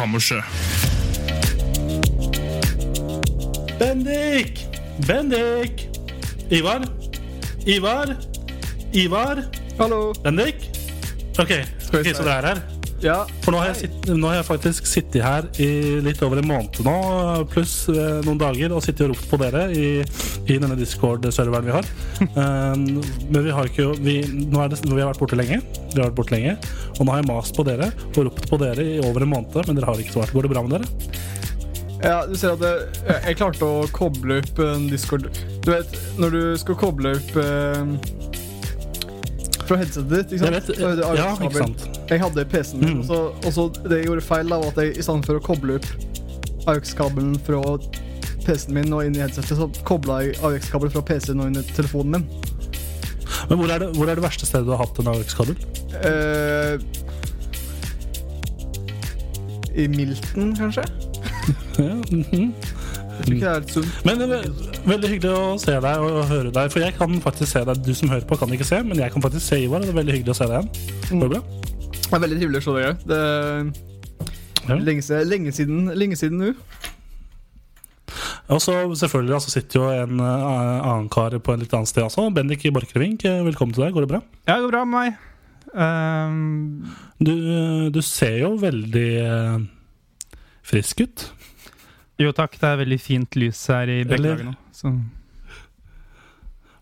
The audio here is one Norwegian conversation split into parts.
Kammerset. Bendik! Bendik! Ivar? Ivar? Ivar? Hallo. Bendik? Ok, Skal vi ok, se. så det er her. Ja. For nå har, jeg sitt, nå har jeg faktisk sittet her i litt over en måned nå, pluss eh, noen dager, og sittet og ropt på dere i, i denne Discord-serveren vi har. Um, men vi har ikke vi, nå det, vi har vært borte lenge, vi har vært borte lenge, og nå har jeg mast på dere og ropt på dere i over en måned, men dere har ikke svart. Går det bra med dere? ja, du ser at jeg, jeg klarte å koble opp en Discord Du vet, når du skal koble opp eh, fra headsetet ditt, ikke sant? Jeg vet, ja, ikke sant. Jeg hadde PC-en min, Mm. og, så, det jeg gjorde feil, da, var at jeg i stedet for å koble opp AUX-kabelen fra PC-en min og inn i headsetet, så kobla jeg AUX-kabelen fra PC-en og inn i telefonen min. Men hvor er det, hvor er det verste stedet du har hatt en AUX-kabel? Uh, I Milton, kanskje? Ja, mhm. Jeg tror ikke det er sunt. Men det er veldig hyggelig å se deg og høre deg. For jeg kan faktisk se deg. Du som hører på, kan ikke se, men jeg kan faktisk se Ivar. Det er veldig hyggelig å se deg igjen. Går det bra? Det er veldig trivelig å se dere. Det er Ja. lenge, lenge siden lenge siden nå. Og så selvfølgelig altså, sitter jo en uh, annen kar på en litt annet sted også. Bendik Borchgrevink, eh, velkommen til deg. Går det bra? Ja, det går bra med meg. Um... Du, eh, du ser jo veldig uh, frisk ut. Jo takk, det er veldig fint lys her i Bekkelaget nå. Så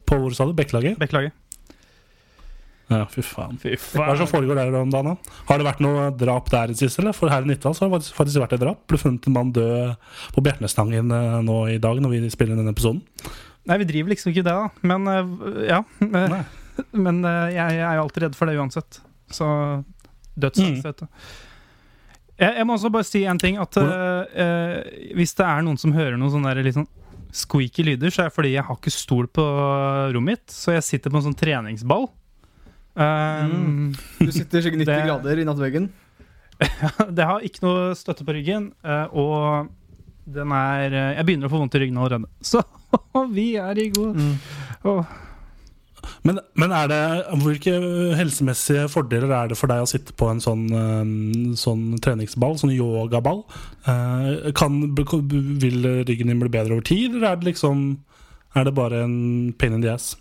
På hvor sa du? Bekkelaget? Bekkelaget. Ja, fy faen. Fy Hva er det som foregår der om dagen? da? Har det vært noe drap der i det siste? eller? For her i Nittedal har det faktisk- vært et drap. Ble funnet en mann død på Bjertnæstangen eh, nå i dag når vi spiller denne episoden. Nei, vi driver liksom ikke det, da. Men eh, ja. Nei. Men eh, jeg, jeg er jo alltid redd for det uansett. Så dødsangst, Mm. vet du. Jeg, jeg må også bare si en ting. At uh, hvis det er noen som hører noen sånne der, litt sånn squeaky lyder, så er det fordi jeg har ikke stol på rommet mitt. Så jeg sitter på en sånn treningsball. Um, Du sitter sikkert 90 Det- grader i nattveggen? Det har ikke noe støtte på ryggen, eh, og den er Jeg begynner å få vondt i ryggen allerede. Så vi er i god Åh. Men, men er det, hvilke helsemessige fordeler er det for deg å sitte på en sånn, eh, sånn treningsball, sånn yogaball? Eh, Kan, vil ryggen din bli bedre over tid, eller er det liksom Er det bare en pain in the ass?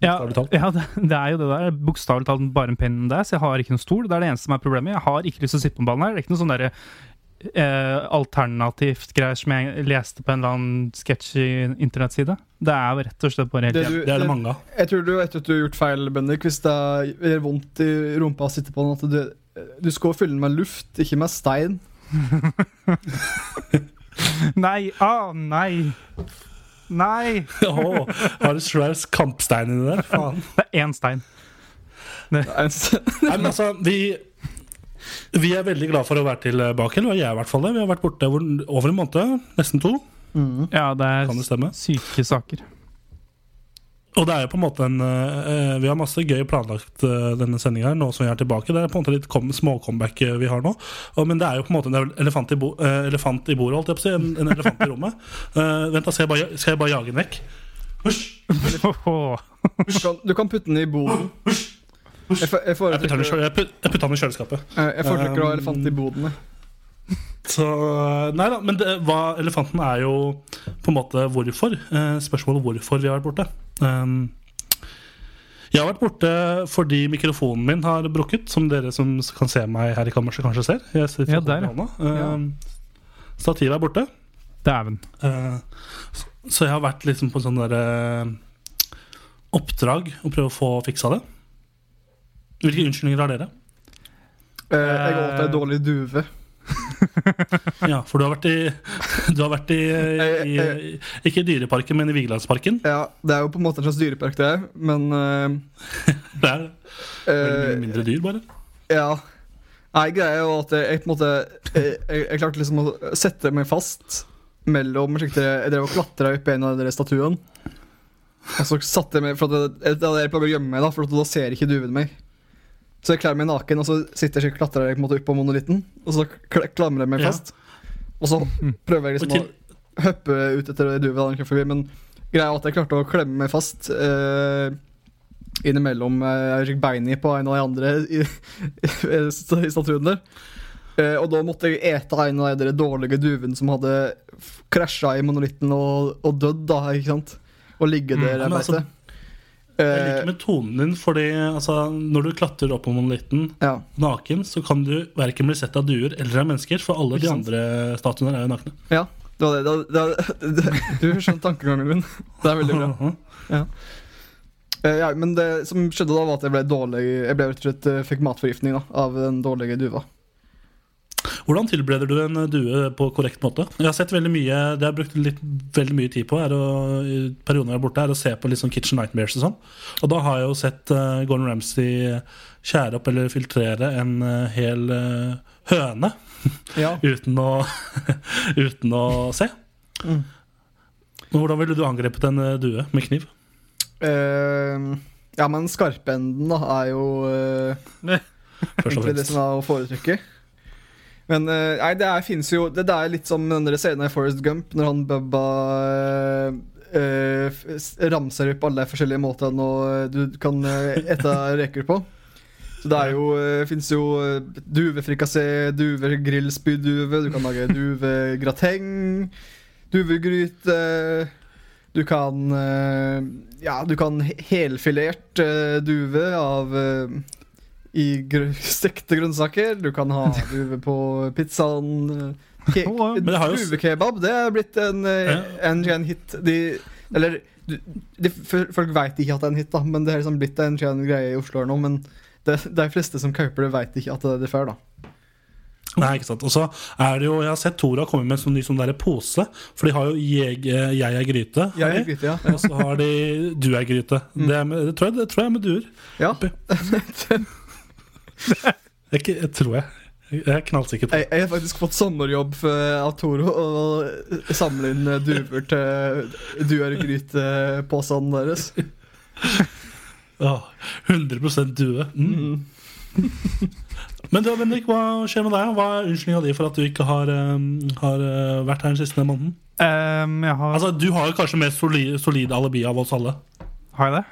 Ja, ja det, det er jo det der. Bokstavelig talt bare en pain in the ass. jeg har ikke noen stol. Det er det eneste som er problemet. Jeg har ikke lyst til å sitte på ballen her. Det er ikke noe sånn derre eh, alternativt greier som jeg leste på en eller annen sketsjy internettside. Det er rett og slett bare helt Det, du, Det er det mange av. Jeg tror du etter at du har gjort feil, Bendik, hvis det gjør vondt i rumpa å sitte på den, at du, du skal fylle den med luft, ikke med stein. Nei! Ah, nei! Nei! Åh, har du svær kampstein inni der? Faen. Det er én stein. Det er en- Nei, men altså, vi, vi er veldig glad for å være tilbake. Eller jeg er i hvert fall det. Vi har vært borte over, en måned. Nesten to, Ja, det er det syke saker. Og det er jo på en måte en uh, Vi har masse gøy planlagt uh, denne sendinga nå som vi er tilbake. Det er på en måte litt kom, småcomeback eh, vi har nå. Og, men det er jo på en måte en elefant i, bo, eh, elefant i bordet, holdt jeg på å si. En, en elefant i rommet. Eh, vent, da skal jeg, bare, skal jeg bare jage den vekk? Husj! Du kan, du kan putte den i bordet. For- jeg Jeg putter den jeg put- jeg putter den i kjøleskapet. jeg foretrekker å ha Um, elefant i boden. jeg. Så Nei da, men det, hva, elefanten er jo på en måte hvorfor. Eh, spørsmålet hvorfor vi har vært borte. Um, jeg har vært borte fordi mikrofonen min har brukket, som dere som kan se meg her i kammerset, kanskje ser. Jeg Ja, der, ja. Um, Stativet er borte. Dæven. Eh, så, så jeg har vært liksom på sånn derre oppdrag å prøve å få fiksa det. Hvilke unnskyldninger har dere? Eh, jeg åt ei dårlig duve. Ja, for du har vært i Du har vært i, i, i Ikke i Dyreparken, men i Vigelandsparken. Ja, det er jo på en måte en slags dyrepark, det, men uh, Det er, Veldig Eh, mye mindre dyr, bare. Ja. Nei, greia er jo at jeg på en måte Jeg, jeg, jeg klarte liksom å sette meg fast mellom Jeg drev og klatra opp en av de statuene. Og så satte jeg meg For at jeg, jeg, jeg, jeg prøvd å gjemme meg, da For at da ser ikke duen meg. Så jeg kler meg naken, og så sitter jeg og klatrer jeg på en måte opp på monolitten. Og så klamrer jeg meg Ja. fast. Og så prøver jeg liksom til, å hoppe ut etter duvet den kom forbi, men greia er at jeg klarte å klemme meg fast eh, innimellom bein beina på en av de andre i, i, i statuen der. Eh, og da måtte jeg ete en av de dårlige duvene som hadde krasja i monolitten og, og dødd, da, ikke sant? Og ligge Mm, der Mm, jeg men beite. altså, jeg liker tonen din, fordi altså, når du klatrer opp på monolitten ja. naken, så kan du verken bli sett av duer eller av mennesker, for alle de andre statuene er jo nakne. ja. Det var det. det, var- det, det du skjønner tankegangen min. Det er veldig bra. Ja. Eh, ja, men det som skjedde da, var at jeg ble dårlig Jeg ble rett og slett eh, fikk matforgiftning da, av den dårlige duva. Hvordan tilbereder du en due på korrekt måte? Jeg har sett veldig mye Det jeg har brukt litt, veldig mye tid på er å, i perioden jeg er borte, er å se på litt sånn Kitchen Nightmares og sånn. Og da har jeg jo sett uh, Gordon Ramsay skjære opp eller filtrere en uh, hel uh, høne Ja. uten å, uten å se. Mm. Hvordan ville du angrepet en eh, due med kniv? Uh, ja, men skarpenden da er jo uh, egentlig det som er å foretrekke. Men eh, nei, det er, finnes jo Det, det er litt som den scenen i Forest Gump, når han Bubba s- ramser opp alle forskjellige måter nå du kan ete reker på. Så det er jo fins jo duvefrikassé, duvegrillspydduve, du kan lage duvegrateng, duvegryte Du kan Ja, du kan helfilert duve av i gr stekte grønnsaker. Du kan ha duve på pizzaen. Ke Oh, ja. Men det er blitt en, eh, Ja. en, en hit. De, eller de, Folk veit ikke at det er en hit, da men det er liksom blitt en greie i Oslo nå. Men det, de fleste som kauper det, veit ikke at det er det før, da. Nei, ikke sant. Og så er det jo Jeg har sett Tora komme med en sånn ny sånn der pose. For de har jo jeg, jeg er gryte. Jeg er gryte, ja. Og så har de du er gryte. Det, er med, det, tror jeg, det tror jeg er med duer. ja. Jeg, jeg tror jeg. Jeg er knallsikker på Jeg, jeg har faktisk fått sommerjobb for- av Toro Å samle inn eh, duver til duergryteposene deres. Åh, 100 due. Mm. Men du, Bendik, hva skjer med deg? Hva er unnskyldninga di for at du ikke har, um, har vært her den siste måneden? Um, jeg har, Altså, Du har jo kanskje mest solid, solid alibi av oss alle. har jeg det?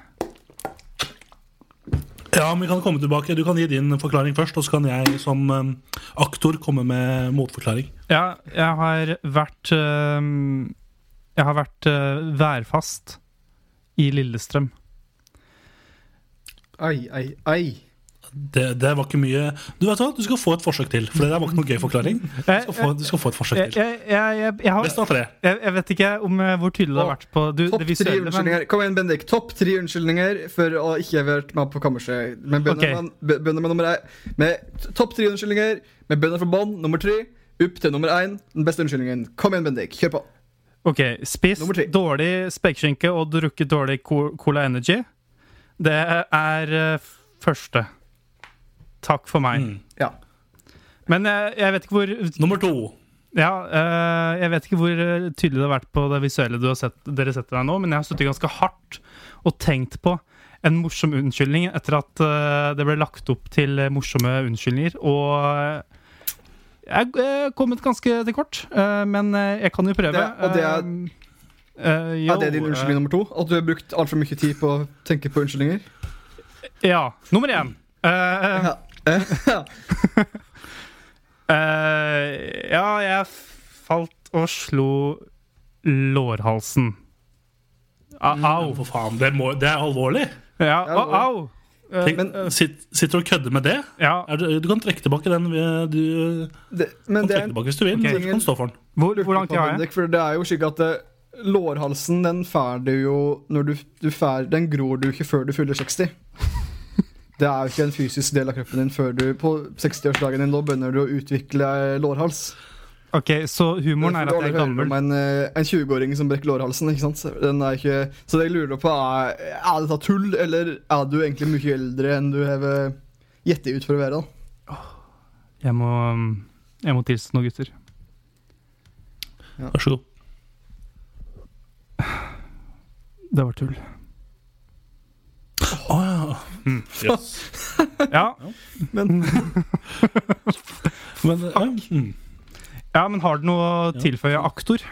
Ja, men vi kan komme tilbake. Du kan gi din forklaring først, og så kan jeg som um, aktor komme med motforklaring. Ja, jeg har vært ehm, Jeg har vært eh, værfast i Lillestrøm. Ai, ai, ai. Det, det var ikke mye Du vet hva, du skal få et forsøk til. For det der var ikke noe gøy forklaring. Du skal få, du skal få et forsøk til. jeg, jeg, jeg, jeg, har, Best av tre. jeg, jeg vet ikke om eh, hvor tydelig det har vært på du, Topp det tre visuelle. Unnskyldninger. Kom igjen, Bendik. Topp tre unnskyldninger for å ikke ha vært med på kammerset. Men bønner Ok. med, nummer én. Topp tre unnskyldninger med bønner for bånn Nummer tre. Opp til nummer én. Den beste unnskyldningen. Kom igjen, Bendik. Kjør på. ok, Spist dårlig spekeskinke og drukket dårlig Co- Cola Energy. Det er eh, første. Takk for meg. Mm. Ja. Men jeg, jeg vet ikke hvor Nummer to. Ja, uh, jeg vet ikke hvor eh, tydelig det har vært på det visuelle du har sett, dere setter deg nå, men jeg har sittet ganske hardt og tenkt på en morsom unnskyldning etter at uh, det ble lagt opp til eh, morsomme unnskyldninger. Og eh, jeg er kommet ganske til kort, uh, men eh, jeg kan jo prøve. Det- og det er- uh, jo, er det din unnskyldning nummer to? At du har brukt altfor mye tid på å tenke på unnskyldninger? eh, Ja. Nummer én. Uh, Ja. Eh, ja. Jeg falt og slo lårhalsen. A au. For faen, det, må, det er alvorlig. Ja, Ja, au. au. Eh, Tenk, Men- sitt, sitter du og kødder med det? ja. Er du, du kan trekke tilbake den. eh, Du Det, men kan det trekke tilbake hvis du vil. Okay. Du kan stå for den. Hvor, hvor langt har jeg? For det er jo slik at lårhalsen, den fær du jo når du, du fær, Den gror du ikke før du fyller 60. Det er jo ikke en fysisk del av kroppen din før du på 60-årsdagen din. Da begynner du å utvikle lårhals. Ok, Så humoren er at jeg er gammel? om en, eh, en 20-åring som brekker lårhalsen. ikke sant? Er ikke, så det jeg lurer på, er Er dette tull, eller er du egentlig mye eldre enn du har gitt ut for å være? da? Jeg må, jeg må tilstå noe, gutter. Vær så god. Det var tull. Ja. Mm. Yes. Ja, Men Men ja. Mm. ja men har du noe å tilføye, aktor?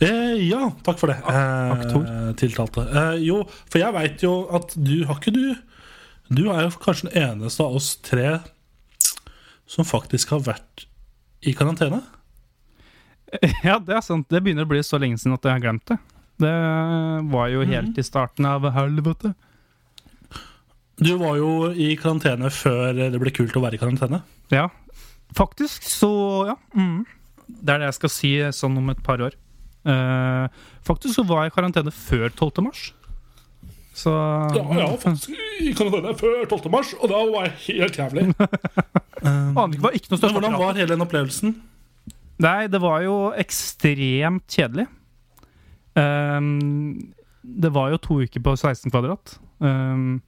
Eh, ja, takk for det. Eh, Aktor. tiltalte. Eh, jo, for jeg veit jo at du har ikke du Du er jo kanskje den eneste av oss tre som faktisk har vært i karantene. Ja, det er sant. Det begynner å bli så lenge siden at jeg har glemt det. Det var jo helt i starten av helvete. Du var jo i karantene før det ble kult å være i karantene. Ja, faktisk så Ja. Mm. Det er det jeg skal si sånn om et par år. Uh, faktisk så var jeg i karantene før 12. mars. Så Ja, ja faktisk i karantene før 12. mars, og da var jeg helt jævlig. Aner ikke, var ikke noe Men størst hvordan var hele den opplevelsen? Nei, det var jo ekstremt kjedelig. Ehm, det var jo to uker på 16 kvadrat. Um,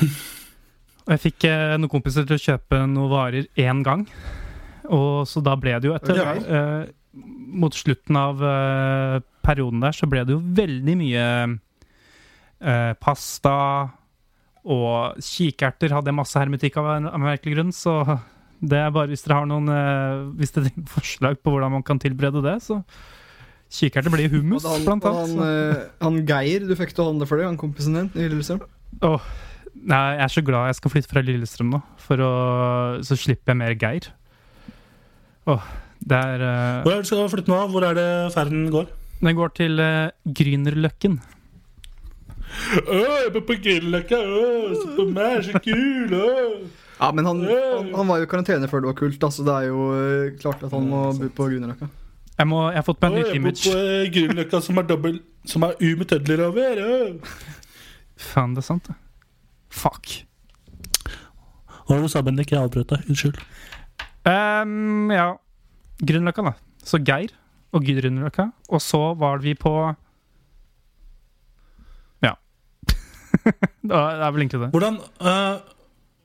og jeg fikk eh, noen kompiser til å kjøpe noen varer én gang. Og så da ble det jo etter Ja. eh, Mot slutten av eh, perioden der så ble det jo veldig mye eh, pasta og kikerter hadde jeg masse hermetikk av en merkelig grunn, så det er bare hvis dere har noen eh, Hvis dere har forslag på hvordan man kan tilberede det, så Kikerter blir hummus, han, blant annet. han, eh, han Geir du fikk til å handle for deg, han kompisen din i Lillestrøm? Åh, nei, jeg er så glad jeg skal flytte fra Lillestrøm nå, for å, så slipper jeg mer Geir. Åh, det er uh, Hvor er det du skal flytte nå? Hvor er det ferden går? Den går til uh, Grünerløkken. Øh, jeg er på Grünerløkka! Øh, se på meg, så kul! Øh. Ja, men han, han, han var jo i karantene før det var kult, så så det er jo klart at han må bo på Grünerløkka. Jeg, må, jeg har fått meg Øh, image. jeg nytt bor på øh, Grünerløkka som er dobbel Som er U med tødler over. Faen, det er sant, det. Fuck. Hva var det du sa, Bendik? Jeg avbrøt deg. Unnskyld. Um, ja. Grünerløkka, da. Så Geir og Grünerløkka. Og så var vi på Ja. det er vel egentlig det. Hvordan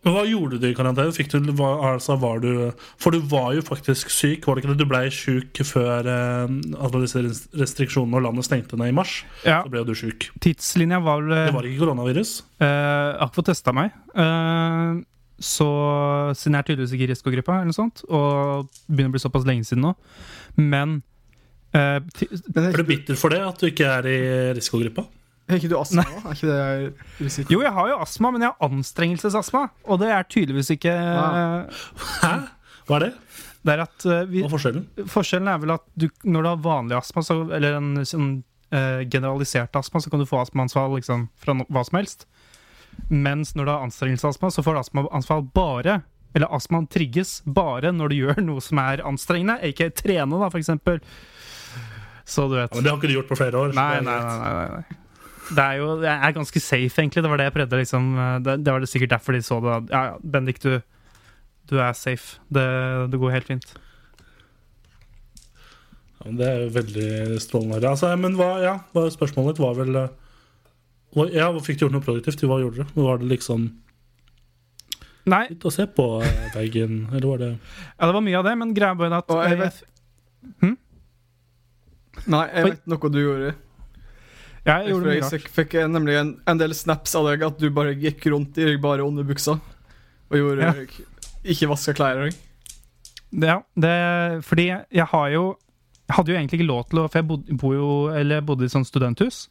øh, Hva gjorde du i karantene? Fikk du, altså, var du For du var jo faktisk syk, var det ikke det? Du ble syk før eh, alle disse restriksjonene og landet stengte ned i mars. Ja, Så ble jo du syk. Tidslinja var vel Det var ikke koronavirus. Eh, Jeg har ikke fått testa meg. Eh, så siden jeg er tydeligvis ikke i risikogruppa, eller noe sånt, og begynner å bli såpass lenge siden nå. Men eh, ti- Men er du bitter for det, at du ikke er i risikogruppa? Er ikke du astma? Er ikke det risiko? Jo, jeg har jo astma, men jeg har anstrengelsesastma. Og det er tydeligvis ikke ja. Hæ? Hva er det? Det er at eh, vi, Hva er forskjellen? Forskjellen er vel at du, når du har vanlig astma, så, eller en sånn eh, generalisert astma, så kan du få astmaanfall liksom, fra no, hva som helst. Mens når du har anstrengelsesastma, så får du astmaanfall bare Eller astmaen trigges bare når du gjør noe som er anstrengende, ikke trene, da, eksempel. Så du vet. Ja, men det har ikke du gjort på flere år. Nei, nei, nei, nei, nei. Det er jo jeg er ganske safe, egentlig. Det var det jeg prøvde. liksom eh, Det, det var det sikkert derfor de så det. Ja, ja, Bendik, du, du er safe. Det, det går helt fint. Ja, men det er jo veldig strålende. Altså, men hva, ja, hva, spørsmålet ditt var vel eh, hva, Ja, Fikk du gjort noe produktivt? Hva gjorde du? Var det liksom Nei, litt å se på eh, veggen, eller var det ja, det var mye av det, men greia bare at Og jeg eh, vet- Hm? Nei, jeg vet noe du gjorde. Jeg gjorde mye rart. fikk en- nemlig en, en del snaps av deg at du bare gikk rundt i bare underbuksa og gjorde Ja. Ikke vaska klær. engang. Ja, det, fordi jeg har jo Jeg hadde jo egentlig ikke lov til å For jeg bodde, bo jo, eller bodde i sånn studenthus.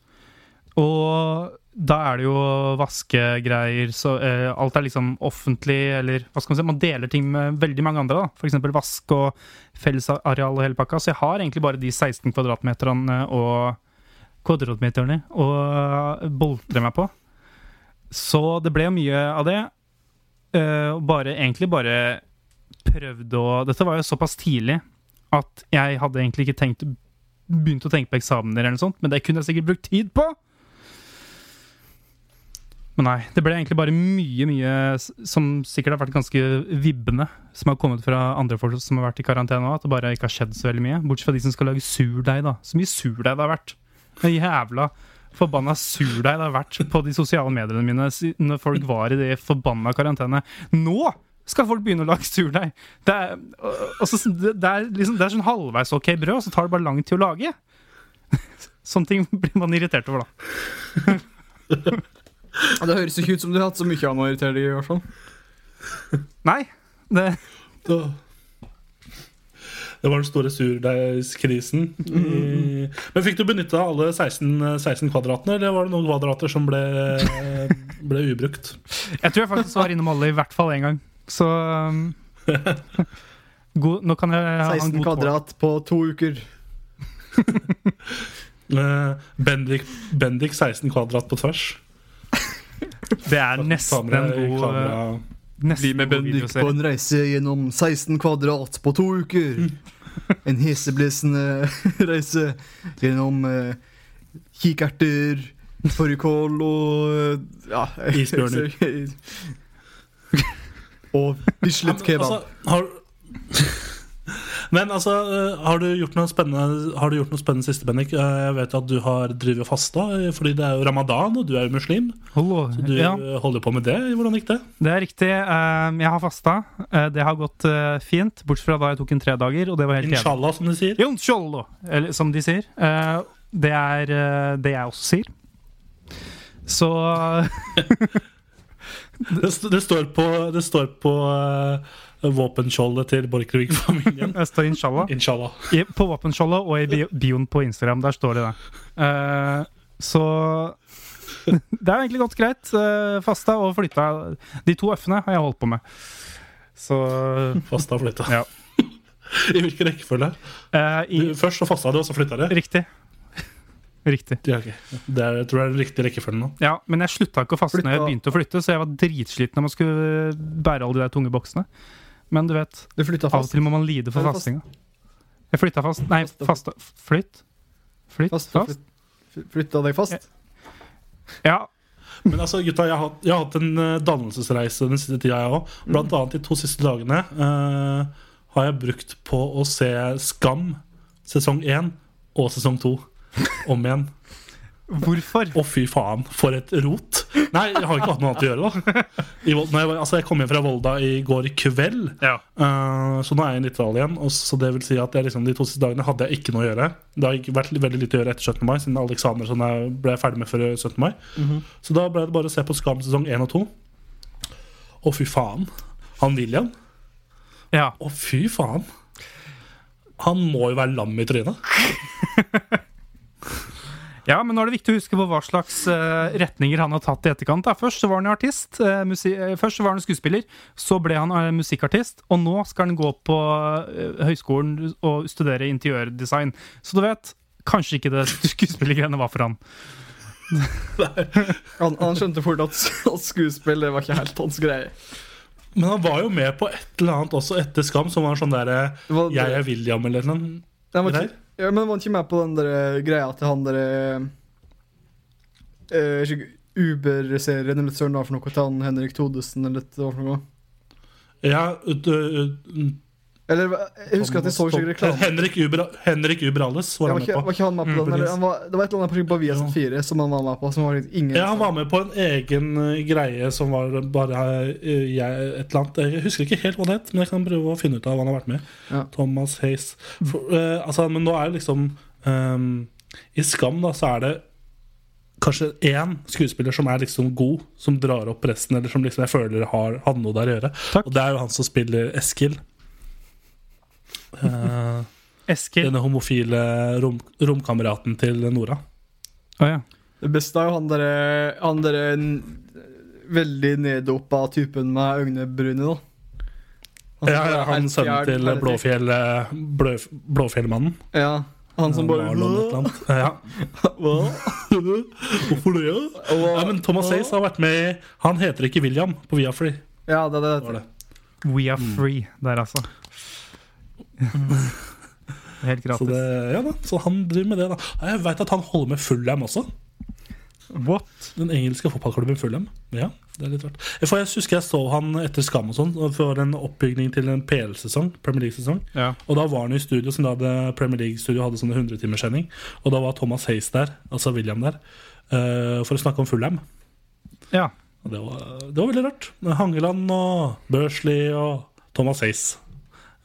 Og da er det jo vaskegreier så eh, Alt er liksom offentlig, eller hva skal man si Man deler ting med veldig mange andre. da eksempel vask og fellesareal og hele pakka. Så jeg har egentlig bare de 16 kvadratmeterne og kvadratmeterne og boltre meg på. Så det ble jo mye av det. Eh, bare, egentlig bare prøvde å Dette var jo såpass tidlig at jeg hadde egentlig ikke tenkt begynt å tenke på eksamener, eller noe sånt, men det kunne jeg sikkert brukt tid på. Men nei, det ble egentlig bare mye, mye som sikkert har vært ganske vibbende, som har kommet fra andre folk som har vært i karantene òg, at det bare ikke har skjedd så veldig mye. Bortsett fra de som skal lage surdeig, da. Så mye surdeig det har vært. Jævla forbanna surdeig det har vært på de sosiale mediene mine når folk var i det forbanna karantene. Nå skal folk begynne å lage surdeig! Det det det liksom, det er sånn halvveis ok brød, og så tar det bare lang tid å lage. Sånne ting blir man irritert over, da. Det høres ikke ut som du har hatt så mye av å irritere deg, i hvert fall. Nei, det Det var den store surdeigskrisen. Mm. Men fikk du benytta alle 16, 16 kvadratene, eller var det noen kvadrater som ble, ble ubrukt? Jeg tror jeg faktisk var innom alle i hvert fall én gang. Så um, god, Nå kan jeg ha en 16 god tår. kvadrat på to uker. Eh, Bendik, Bendik 16 kvadrat på tvers. Det er nesten en god kamera- nesten Bli med Bendik på en reise gjennom 16 kvadrat på to uker. En heseblesende reise gjennom uh, kikerter, fårikål og ja, Isbjørner. og Bislett kebab. Altså, har, men altså, eh, har du gjort noe spennende Har du gjort noe spennende siste, Bendik? Eh, Jeg vet at du har drevet fasta, eh, fordi det er jo ramadan, og du er jo muslim. Hallo. Så du Ja, holder på med det. Hvordan gikk det? det er riktig. Jeg har fasta. Det har gått fint, bortsett fra da jeg tok en tre dager, og det var helt jævlig. Inshallah, som de sier. Inshallah, eller som de sier. Det er det jeg også sier. Så Det, det står på, det står på våpenskjoldet til Borchgrevink-familien. Det står inshallah. Inshallah. I, på våpenskjoldet og i bio- bioen på Instagram. Der står det det. Uh, så det er egentlig gått greit. Uh, fasta og flytta. De to F-ene har jeg holdt på med. Så Fasta og flytta. Ja. I hvilken rekkefølge? Uh, i, Du, først så fasta du, og så flytta du? Riktig. Riktig. Ja, okay. Det er, jeg tror jeg er den riktige rekkefølgen nå. Ja, Men jeg slutta ikke å faste når jeg begynte å flytte, så jeg var dritsliten når man skulle bære alle de der tunge boksene. Men du vet, Du av og til må man lide for fast? fastinga. Jeg flytta fast. Nei, fasta Flytt? Flytt? Fast, Fast? Flytta deg fast? Ja. Men altså, gutta, jeg har, jeg har hatt en eh, dannelsesreise den siste tida, jeg òg. Blant annet de to siste dagene uh, har jeg brukt på å se Skam sesong én og sesong to om igjen. Hvorfor? Å, fy faen, for et rot. Nei, jeg har ikke hatt noe annet å gjøre, da. I, var- altså, jeg kom hjem fra Volda i går kveld, Ja. uh, så nå er jeg i Nittedal igjen. Og så det vil si at jeg, liksom, De to siste dagene hadde jeg ikke noe å gjøre. Det har ikke vært veldig lite å gjøre etter 17. mai, siden alle eksamener sånn jeg ble ferdig med før 17. mai. Så da ble det bare å se på Skam sesong 1 og 2. Å, fy faen. Han William. ja. Å, fy faen. Han må jo være lam i trynet. Ja, men nå er det viktig å huske på hva slags uh, retninger han har tatt i etterkant. Da. Først så var han artist. uh, først så var han skuespiller, så ble han uh, musikkartist, og nå skal han gå på høyskolen og studere interiørdesign. Så du vet, kanskje ikke det skuespillergreiene var for han. Han, han skjønte fort at, at skuespill det var ikke helt hans greie. Men han var jo med på et eller annet også etter Skam, som var sånn derre Jeg er William eller noe. Var ikke, ja, men var han ikke med på den der eh, greia til han der uh, ikke Uber-serien eller søren hva for noe til han Henrik Thodesen eller hva for noe? Ja, Eller jeg husker at jeg så ikke reklame. Henrik Uber, Henrik Uberales var Ja, var, ikke, med var ikke han med på Mm, den? Eller, han var, det var et eller annet på Viasat 4 som han var med på. Som var ingen Ja, Han var med på en egen eh, greie som var bare eh, jeg, et eller annet Jeg husker ikke helt hva det het, men jeg kan prøve å finne ut av hva han har vært med. Ja. Thomas Hayes. For, uh, altså, men nå er det liksom um, I Skam da, så er det kanskje én skuespiller som er liksom god, som drar opp resten, eller som liksom jeg føler har, hadde noe der å gjøre. Takk. Og det er jo han som spiller Eskil. Eh, Eskil. denne homofile rom, romkameraten til Nora. Oh, ja. Det beste er jo han derre Han derre veldig neddopa typen med øynebryne, da. Ja, ja, er han sønnen til Blåfjell, eh, Blå, Blåfjellmannen. Ja. Han som bare Marlon. Ja. Hva? Hvorfor det? Ja? Men Thomas Hayes har vært med i Han heter ikke William på Viafree. Ja, det det. Det. We are Mm. free der, altså. Helt Så, gratis. det, ja, da. så han driver med det, da. Jeg veit at han holder med Fullham også. What? Den engelske fotballklubben Fulham. Ja, det er litt rart. For jeg husker jeg så han etter Skam og sånn, for en oppbygning til en PL-sesong. Premier League-sesong. Ja. Og da var han i studio, som da hadde Premier League-studio hadde sånne 100-timerssending. Og da var Thomas Hayes der, altså William der, eh, for å snakke om Fulham. ja. Og det var, det var veldig rart. Hangeland og Børsley og Thomas Hayes.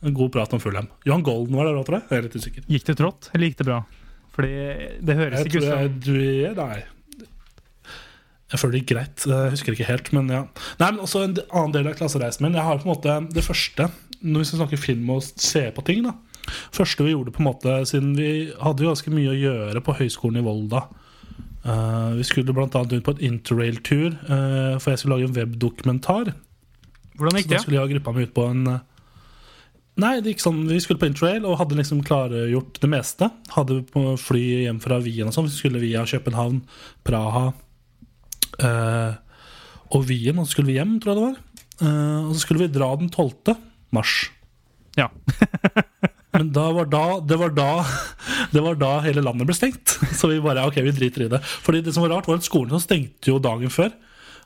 En god prat om Fulham. Johan Golden var der òg, tror jeg. Jeg er litt usikker. Gikk det trått, eller gikk det bra? Fordi det høres Jeg ikke ut som jeg, nei. Jeg føler det gikk greit. Jeg husker ikke helt, men ja. Nei, men også en annen del av klassereisen min. Jeg har på en måte det første Når vi skal snakke film og se på ting, da. første vi gjorde på en måte Siden vi hadde jo ganske mye å gjøre på Høgskolen i Volda. Uh, vi skulle bl.a. ut på et interrail-tur, uh, for jeg skulle lage en webdokumentar. Hvordan gikk det? Så da skulle jeg ha gruppa mi ut på en eh, Nei, det gikk sånn, vi skulle på interrail og hadde liksom klargjort det meste. Hadde på fly hjem fra Wien og sånn. Vi skulle via København, Praha eh, og Wien. Og så skulle vi hjem, tror jeg det var. Eh, og så skulle vi dra den 12. mars. Ja. Men da var da, det, var da, det var da hele landet ble stengt. Så vi bare ok, vi driter i det. Fordi det som var rart, var at skolen stengte jo dagen før.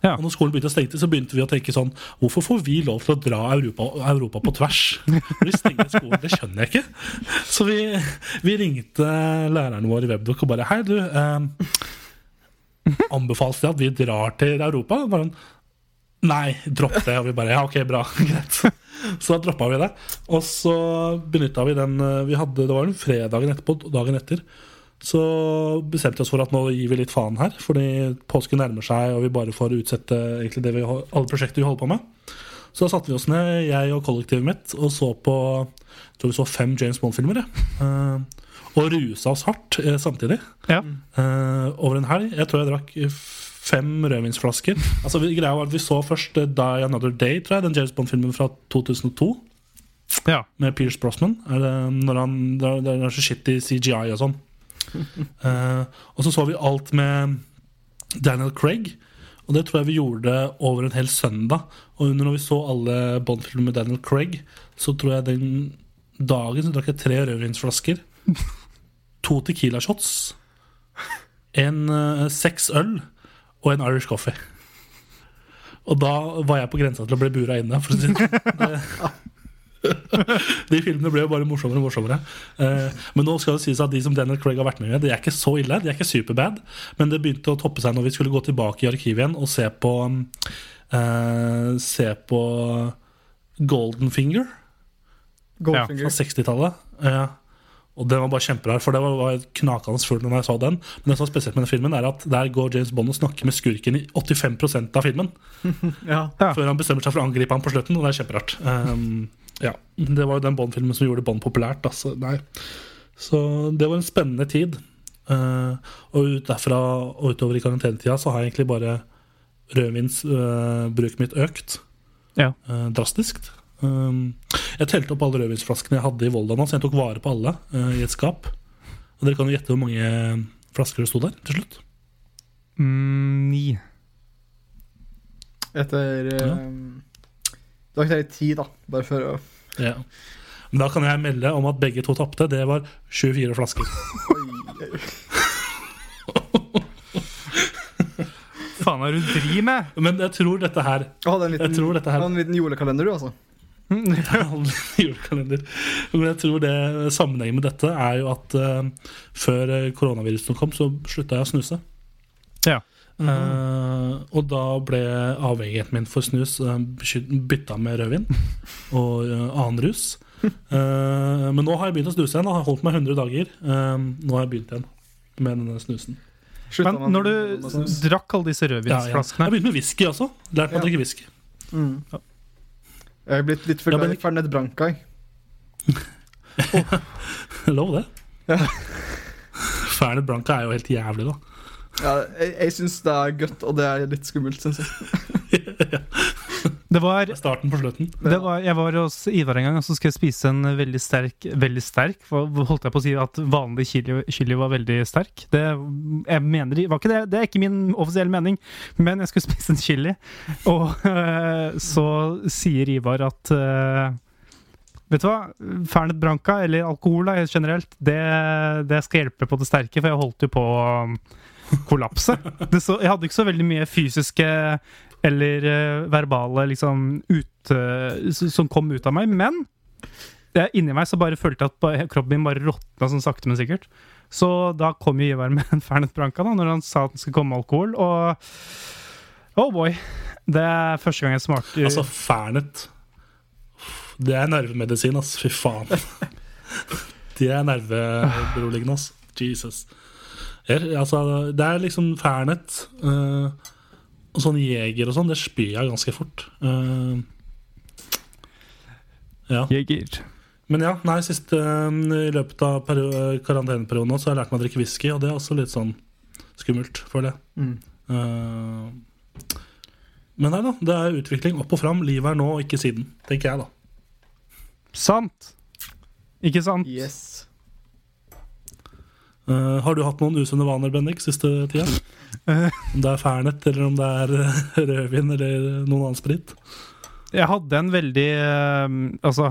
Ja. Og når skolen begynte å stenge, så begynte vi å tenke sånn Hvorfor får vi lov til å dra Europa, Europa på tvers? Når de stenger skolen, Det skjønner jeg ikke. Så vi, vi ringte læreren vår i Webdoc og bare Hei, du. Eh, anbefales det at vi drar til Europa? Bare, Nei, dropp det. Og vi bare Ja, ok, bra. Greit. Så da droppa vi det. Og så benytta vi den eh, vi hadde, Det var den fredagen etterpå, dagen etter. Så bestemte vi oss for at nå gir vi litt faen her, fordi påsken nærmer seg, og vi bare får utsette egentlig det vi, alle prosjekter vi holder på med. Så da satte vi oss ned, jeg og kollektivet mitt, og så på jeg tror vi så fem James Bond-filmer. Eh, og rusa oss hardt uh, samtidig. Ja. Uh, over en helg. Jeg tror jeg drakk fem rødvinsflasker. Altså, vi, greia var at vi så først Die Another Day, tror jeg, den James Bond-filmen fra 2002 ja. med Pierce Brosnan. Det, når han, det er så skittig CGI og sånn. Eh, og så så vi alt med Daniel Craig. Og det tror jeg vi gjorde over en hel søndag. Og under når vi så alle Bond-filmer med Daniel Craig, så tror jeg den dagen så drakk jeg tre rødvinsflasker. To Tequila-shots. En uh, seks øl og en Irish coffee. Og da var jeg på grensa til å bli bura inne. For å si det. De filmene ble jo bare morsommere og morsommere. Eh, men nå skal det sies at de som Daniel Craig har vært med i, de er ikke så ille. De er ikke superbad. Men det begynte å toppe seg når vi skulle gå tilbake i arkivet igjen og se på eh, Se på Golden Finger fra 60-tallet. Eh, Og den var bare kjemperar, for det var, var knakende fullt når jeg så den. Men det som er spesielt med den filmen, er at der går James Bond og snakker med skurken i 85% av filmen. Ja. Ja. Før han bestemmer seg for å angripe ham på slutten, og det er kjemperart. Um, ja, Det var jo den Bond-filmen som gjorde Bond populært. Altså. Nei. Så det var en spennende tid. Uh, og ut derfra og utover i karantenetida så har jeg egentlig bare rødvinsbruket mitt økt Ja. uh, drastisk. Um, jeg telte opp alle rødvinsflaskene jeg hadde i Volda nå, så jeg tok vare på alle uh, i et skap. Og dere kan jo gjette hvor mange flasker det sto der til slutt. Mm, ni. Etter Ja. um, Det var ikke det i tid, da. Bare for å Ja. Men da kan jeg melde om at begge to tapte. Det var 24 flasker. Faen, er det du driver med? Men jeg tror dette her Jeg hadde en liten, Jeg tror dette her- en liten julekalender, du, altså. julekalender. Men jeg tror det sammenhengen med dette er jo at uh, før eh, koronaviruset kom, så slutta jeg å snuse. Ja. Eh, og da ble avhengigheten min for snus uh, bytta med rødvin og uh, annen rus. Eh, men nå har jeg begynt å snuse igjen. Jeg har holdt meg 100 dager. Eh, nå har jeg begynt igjen med denne snusen. Slutt, Men når du snus. drakk alle disse Ja, ja. Jeg begynte med whisky også. Lært meg å drikke whisky. Mm. Jeg er blitt litt for glad i Fernet Branca. jeg. Lov det. Ja. Fernet Branca er jo helt jævlig, da. Ja, jeg jeg syns det er godt, og det er litt skummelt, syns jeg. Det var Det er starten på slutten. Det var, jeg var hos Ivar en gang og så skulle jeg spise en veldig sterk Veldig sterk, holdt jeg på å si at vanlig chili, chili var veldig sterk. Det, jeg mener, var ikke det, det er ikke min offisielle mening, men jeg skulle spise en chili. Og øh, så sier Ivar at øh, Vet du hva? Fernet Branca, eller alkohol da, generelt, det, det skal hjelpe på det sterke, for jeg holdt jo på kollapse. Så, jeg hadde ikke så veldig mye fysiske eller uh, verbale liksom ut, uh, som kom ut av meg, men det, inni meg så bare følte jeg at kroppen min bare råtna sånn sakte, men sikkert. Så da kom jo Ivar med en Fernet Branca da, når han sa at han skulle komme med alkohol, og oh boy. Det er første gang jeg smakte Altså, Fernet Det er nervemedisin, ass. Fy faen. Det er nerveberoligende, ass. Jesus. Jeg, altså, det er liksom Fernet uh, og sånn Jeger og sånn, det spyr jeg ganske fort. Uh, ja. Jeger. Men ja, nei, siste, um, i løpet av karanteneperioden så har jeg lært meg å drikke whisky, og det er også litt sånn skummelt, føler jeg. Mm. Uh, men nei da, det er utvikling opp og fram. Livet er nå og ikke siden, tenker jeg, da. Sant. Ikke sant? Yes. Uh, har du hatt noen usunne vaner, Bendik, siste tida? om det er Fernet, eller om det er rødvin, eller noen annen sprit? Jeg hadde en veldig uh, Altså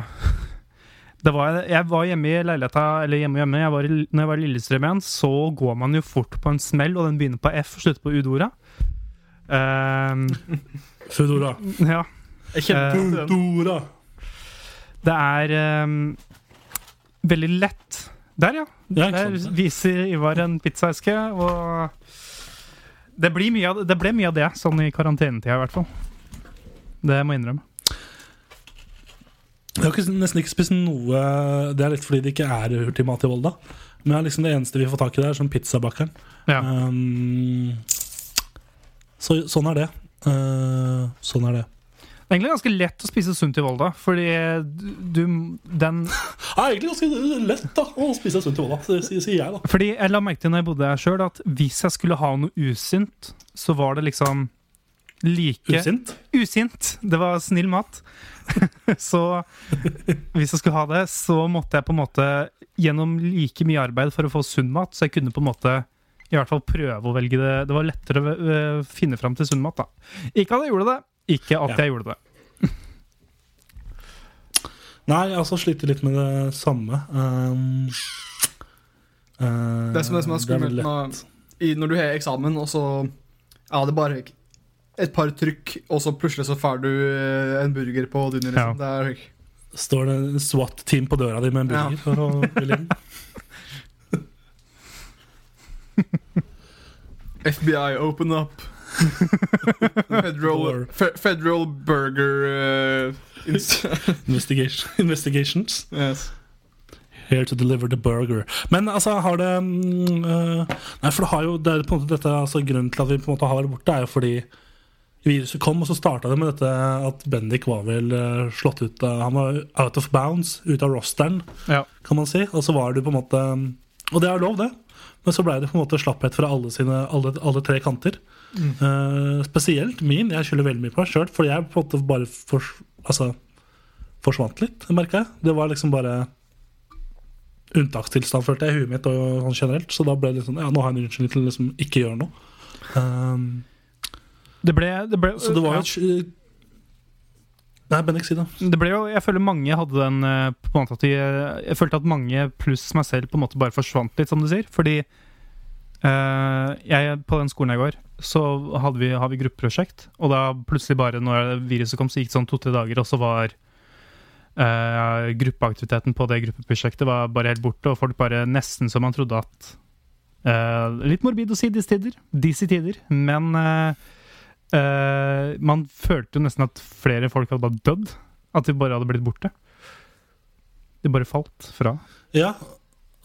var, Jeg var hjemme i leiligheta, eller hjemme hjemme. Jeg var, når jeg var i Lillestrøm igjen, så går man jo fort på en smell, og den begynner på F og slutter på Udora. Uh, Foodora. Ja. Foodora. Det er um, veldig lett der, ja. Der viser Ivar en pizzaeske, og det, av, det, ble mye av det sånn i karantenetida, i hvert fall. Det må jeg innrømme. Jeg har ikke, nesten ikke spist noe Det er litt fordi det ikke er hurtigmat i Volda. Men liksom det eneste vi får tak i der, er sånn pizzabakeren. Ja. Um, så, sånn er det. Uh, sånn er det. Det er egentlig ganske lett å spise sunt i Volda, fordi du den Det er egentlig ganske lett da å spise sunt i Volda, sier jeg, da. Fordi jeg la merke til når jeg bodde her sjøl, at hvis jeg skulle ha noe usynt, så var det liksom like Usint? Usint. Det var snill mat. så hvis jeg skulle ha det, så måtte jeg på en måte gjennom like mye arbeid for å få sunn mat, så jeg kunne på en måte i hvert fall prøve å velge det. Det var lettere å øh, finne fram til sunn mat. da Ikke at jeg gjorde det, ikke at ja. jeg gjorde det. Nei, altså sliter litt med det samme. Um, uh, det som, er, som er skummelt når, når, du har eksamen, og så ja, det er bare et par trykk, og så plutselig så får du eh, en burger på dine. Liksom. Ja. Er... Står det en SWAT-team på døra di med en burger? Ja. for å FBI, open up. Federal, fe federal Burger uh, Investigation, Investigations. Yes. Here to deliver the burger. Men altså, har det uh, Nei, for det har jo det er på en måte dette, altså, Grunnen til at vi på en måte har vært borte, er jo fordi viruset kom, og så starta det med dette at Bendik var vel uh, slått ut av Han var out of bounds, ute av rosteren, ja. kan man si. Og så var det på en måte Og det er lov, det. Men så ble det på en måte slapphet fra alle, sine, alle, alle tre kanter. Mm. Uh, spesielt min. Jeg skylder veldig mye på meg sjøl, for jeg på en måte bare for, altså, forsvant litt, merka jeg. Det var liksom bare unntakstilstand, følte jeg, i huet mitt og sånn generelt. Så da ble det sånn Ja, nå har jeg en unnskyldning til å liksom ikke gjøre noe. Um, det ble, det ble, Så det var jo ja. Nei, Bendik, si det. Det ble jo, jeg føler mange hadde den eh, på en måte at de, Jeg følte at mange pluss meg selv på en måte bare forsvant litt, som du sier. Fordi jeg, på den skolen jeg går, så vi, har vi gruppeprosjekt. Og da plutselig bare når viruset kom, så gikk det sånn to-tre dager, og så var uh, gruppeaktiviteten på det gruppeprosjektet var bare helt borte, og folk bare nesten som man trodde at uh, Litt morbid å si disse tider, disse tider, men Uh, man følte jo nesten at flere folk hadde bare dødd. At de bare hadde blitt borte. De bare falt fra. Ja,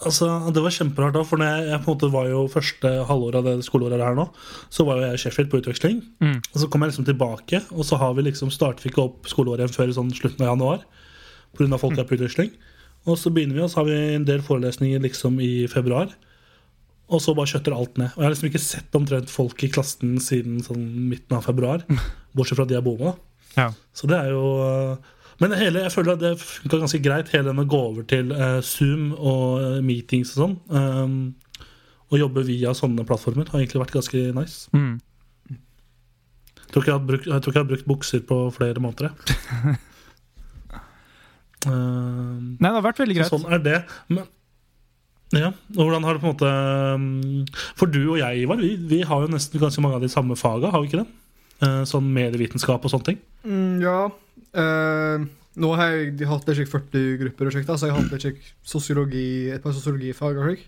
altså det var kjemperart da. For jeg, jeg, på en måte var jo første halvår av det skoleåret her nå, så var jo jeg i Sheffield på utveksling. Mm. Og så kom jeg liksom tilbake, og så har vi liksom startet vi ikke opp skoleåret igjen før sånn slutten av januar. På grunn av folk er på utveksling. Og så begynner vi, og så har vi en del forelesninger liksom i februar. Og så bare kjøtter alt ned. Og jeg har liksom ikke sett omtrent folk i klassen siden sånn midten av februar. Bortsett fra de jeg bor med. Ja. Så det er jo Men hele, jeg føler at det funka ganske greit, hele den å gå over til uh, Zoom og uh, meetings og sånn. Um, å jobbe via sånne plattformer har egentlig vært ganske nice. Mm. Jeg, tror jeg, brukt, jeg, tror ikke jeg har brukt bukser på flere måneder. uh, Nei, det har vært veldig greit. Sånn er det. Men Ja, og hvordan har det på en måte um, For du og jeg, Ivar, vi, vi har jo nesten ganske mange av de samme faga, har vi ikke det? Eh, sånn medievitenskap og sånne ting. Mm, ja. Eh, nå har jeg hatt litt 40 grupper og slikt, da, så jeg har hatt litt sosiologi, et par sosiologifag. og slik.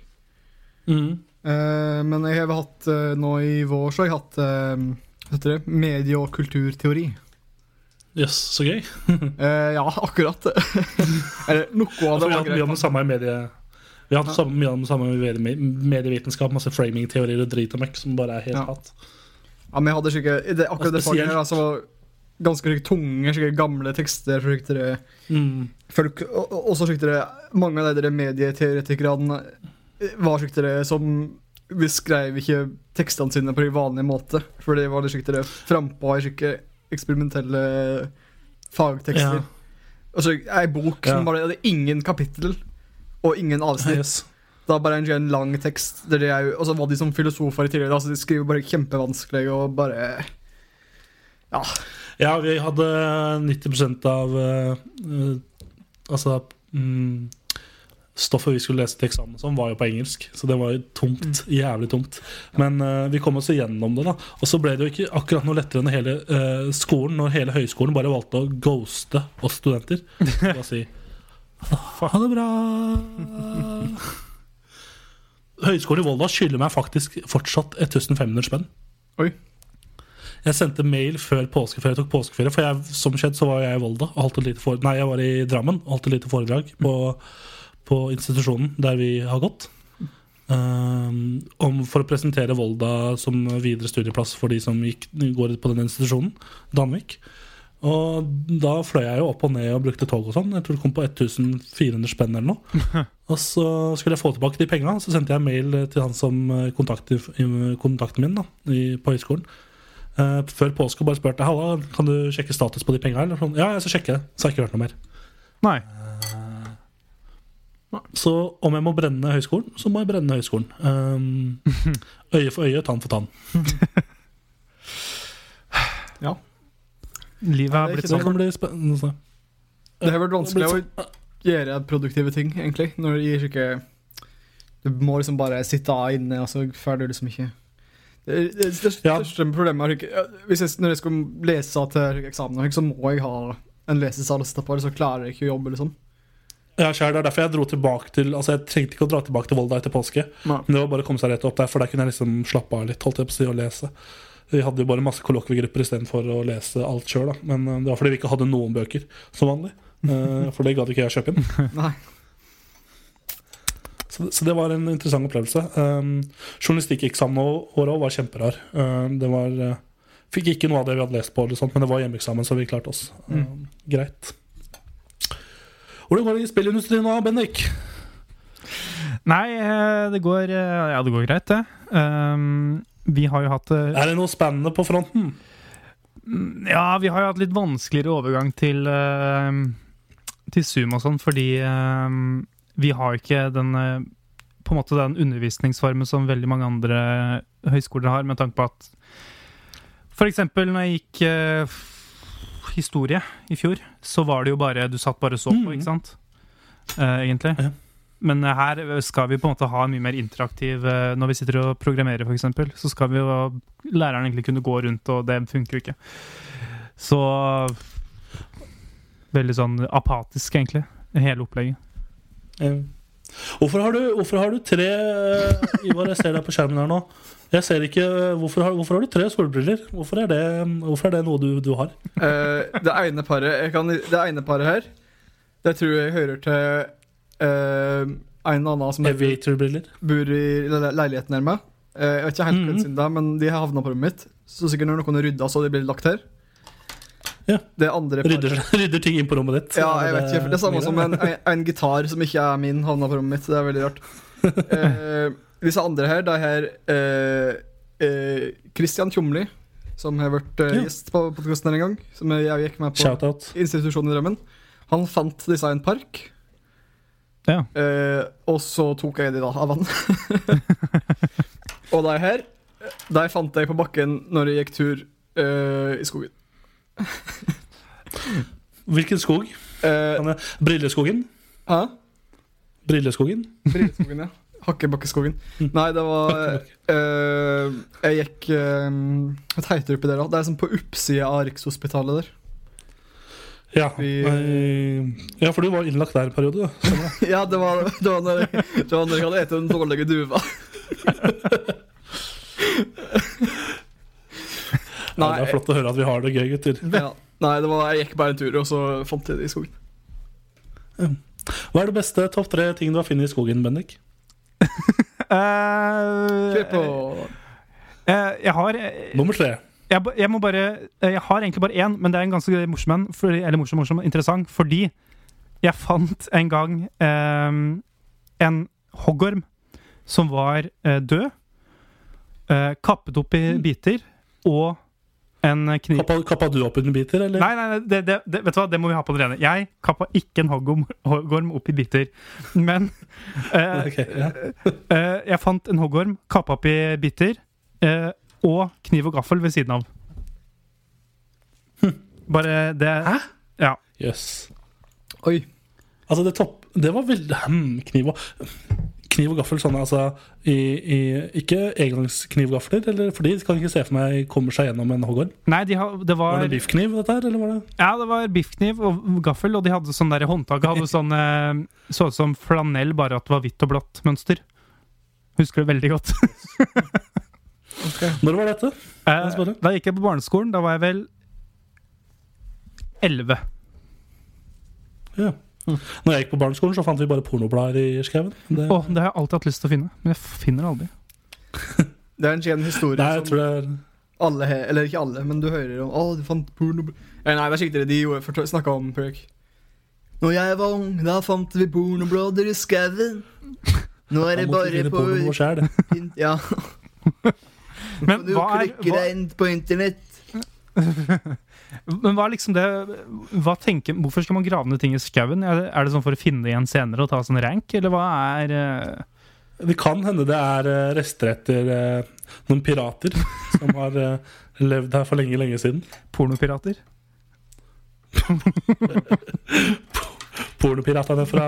Mm. Uh, men jeg har hatt uh, nå i vår så har jeg hatt uh, heter det, medie- og kulturteori. Jøss, yes, så gøy. Ja, akkurat. Eller noe av det vi har var hatt mye om det samme i medie... Vi har hatt mye om det samme i medie- medievitenskap, masse framing-teorier og drit og møkk som bare er helt Ja. hatt. Ja, men jeg hadde ikke, det, akkurat det faget her altså, ganske tunge, gamle tekster. skikkelig Mm. folk, og, så også skikkelig Mange av de medieteoretikerne eh, var skikkelig det som beskrev ikke tekstene sine på en vanlig måte. For det var skikkelig det frampå i skikkelig eksperimentelle fagtekster. Ja. Og så ei bok Ja. som bare hadde ingen kapittel og ingen avsnitt. Yes. Det var bare en, en lang tekst. Der de er og så var de som filosofer i tidligere. Altså så De skriver bare kjempevanskelig og bare Ja. Ja, vi hadde 90 av eh, Altså um, Stoffet vi skulle lese til eksamen som var jo på engelsk. Så det var jo tungt. Jævlig tungt. Men uh, vi kom oss igjennom det, da. Og så ble det jo ikke akkurat noe lettere enn hele uh, skolen når hele høyskolen bare valgte å ghoste oss studenter. Og si ha det bra. Høgskolen i Volda skylder meg faktisk fortsatt 1500 spenn. Oi. Jeg sendte mail før påskeferie jeg tok påskeferie. For jeg, som kjent så var jeg i Volda og holdt et lite foredrag Nei, jeg var i Drammen og holdt et lite foredrag på, på institusjonen der vi har gått. Um, om, for å presentere Volda som videre studieplass for de som gikk, går på den institusjonen. Danvik. Og da fløy jeg jo opp og ned og brukte tog og sånn. Jeg tror det kom på 1400 spenn eller noe. Og så skulle jeg få tilbake de penga, så sendte jeg mail til han som eh, kontakten min da, i, på høyskolen. Eh, før påske og bare spurte Halla, kan du sjekke status på de penga. Sånn. Ja, jeg skal sjekke det. Så har jeg ikke hørt noe mer. Nei. Så om jeg må brenne høyskolen, så må jeg brenne høyskolen. Um, øye for øye, tann for tann. ja. Livet er blitt sånn. det sånn. Det har vært vanskelig å gjøre produktive ting, egentlig. Når det gir ikke Du må liksom bare sitte av inne, og så får du liksom ikke Det, det Ja. største problemet er hvis jeg, Når jeg skal lese til eksamen, så må jeg ha en lesesal å sitte på, så klarer jeg ikke å jobbe, liksom. Ja, selv, Det er derfor jeg dro tilbake til Altså jeg trengte ikke å dra tilbake til Volda etter påske. Nei. Men det var bare å komme seg rett opp der, for der kunne jeg liksom slappe av litt. holdt jeg på å si, og lese Vi hadde jo bare masse kollokviegrupper istedenfor å lese alt sjøl. Men eh, det var fordi vi ikke hadde noen bøker som vanlig. Eh, For det gadd ikke jeg å kjøpe inn. Nei. Så, så det var en interessant opplevelse. Um, Journalistikkeksamen året var kjemperar. Um, det var uh, Fikk ikke noe av det vi hadde lest på, eller sånt, men det var hjemmeeksamen, så vi klarte oss. Um, greit. Hvordan går det i spillindustrien nå, Bendik? Nei, eh, det går eh, Ja, det går greit, det. Um, vi har jo hatt Er det noe spennende på fronten? Ja, vi har jo hatt litt vanskeligere overgang til uh, Til Zoom og sånn, fordi eh, vi har ikke den eh, På en måte den undervisningsformen som veldig mange andre høyskoler har, med tanke på at eksempel når jeg gikk uh, historie i fjor, så var det jo bare Du satt bare og så på, Mhm. ikke sant? Uh, egentlig. Ja. Men her skal vi på en måte ha en mye mer interaktiv uh, Når vi sitter og programmerer, f.eks., så skal vi jo læreren egentlig kunne gå rundt, og det funker jo ikke. Så Veldig sånn apatisk, egentlig, hele opplegget. Hvorfor har du, hvorfor har du tre Ivar, jeg ser deg på skjermen her nå. Jeg ser ikke, Hvorfor har, hvorfor har du tre solbriller? Hvorfor er det, hvorfor er det noe du, du har? Uh, det ene paret kan, Det ene paret her, det tror jeg hører til uh, en eller annen som bor i le- leiligheten her med. Eh, jeg vet ikke helt hvem sin det er, men de har havna på rommet mitt. Så sikkert når noen rydda, så de blir lagt her. Ja. Det andre Rydder, rydder ting inn på rommet ditt. Ja, jeg vet ikke. for Det er samme som en, en, en gitar som ikke er min, havna på rommet mitt. Det er veldig rart. Eh, disse andre her, det er her eh, eh, Christian Tjomli, som har vært eh, Ja. gjest på podkasten en gang. Som jeg, jeg gikk med på institusjonen i Drømmen. Han fant disse i en park, Ja. eh, og så tok jeg de da av han. og de her, de fant jeg på bakken når jeg gikk tur eh, i skogen. Hvilken skog? Uh, Brilleskogen? hæ? Brilleskogen? Brilleskogen, ja. Hakkebakkeskogen. Mm. Nei, det var uh, Jeg gikk uh, Hva heter det oppi der, da? Det er sånn på oppsida av Rikshospitalet der. Ja, Vi- ja, for du var innlagt der en periode. Ja, det var, det var, når, jeg, det var når jeg hadde spist den dårlige duva. Ja, det er flott å høre at vi har det gøy, gutter. Ja. Nei, det var, jeg gikk bare en tur, og så fant jeg det i skogen. Hva er det beste topp tre ting du har funnet i skogen, Bendik? Kjør på. Eh, jeg har eh, Nummer tre. jeg, jeg må bare Jeg har egentlig bare én, men det er en ganske morsom en. Eller morsom, morsom, interessant, fordi jeg fant en gang eh, en hoggorm som var eh, død. eh, kappet opp i biter. Og en kniv Kappa, kappa du opp under biter, eller? Nei, nei, nei det, det, det, vet du hva, det må vi ha på det rene. Jeg kappa ikke en hoggorm, hoggorm opp i biter. Men eh, okay, ja. eh, jeg fant en hoggorm, kappa opp i biter, eh, og kniv og gaffel ved siden av. Bare det Hæ? Ja. Jøss. Oi. Altså, det topp Det var veldig hmm, Kniv og Kniv og gaffel sånne, altså i, i, Ikke engangsknivgafler, eller For de kan ikke se for meg kommer seg gjennom en hoggorm. Nei, de ha, det Var var det biffkniv, dette her, eller var det Ja, det var biffkniv og gaffel, og de hadde sånn der håndtak. Hadde sånn eh, Så ut som flanell, bare at det var hvitt og blått mønster. Husker det veldig godt. Når var dette? Eh, da gikk jeg på barneskolen. Da var jeg vel elleve. Ja. Når jeg gikk på barneskolen, så fant vi bare pornoblader i skauen. Det, Oh, det har jeg alltid hatt lyst til å finne, men jeg finner det aldri. Det er en kjent historie Nei, jeg tror det er alle Eller ikke alle, men du hører om Å, du fant porno... Eh, Nei, det er sikkert de snakke om Perk. Når jeg var ung, da fant vi pornoblader i skauen. Nå er det bare på. Ja. Men Du hva er, klikker hva, deg inn på internett. men hva er liksom det hva tenker, Hvorfor skal man grave ned ting i skauen? Er, det- er det sånn for å finne igjen senere og ta sånn rank, eller hva er uh... Det kan hende det er eh, rester etter uh, noen pirater som har uh, levd her for lenge, lenge siden. pornopirater? Pornopiratene fra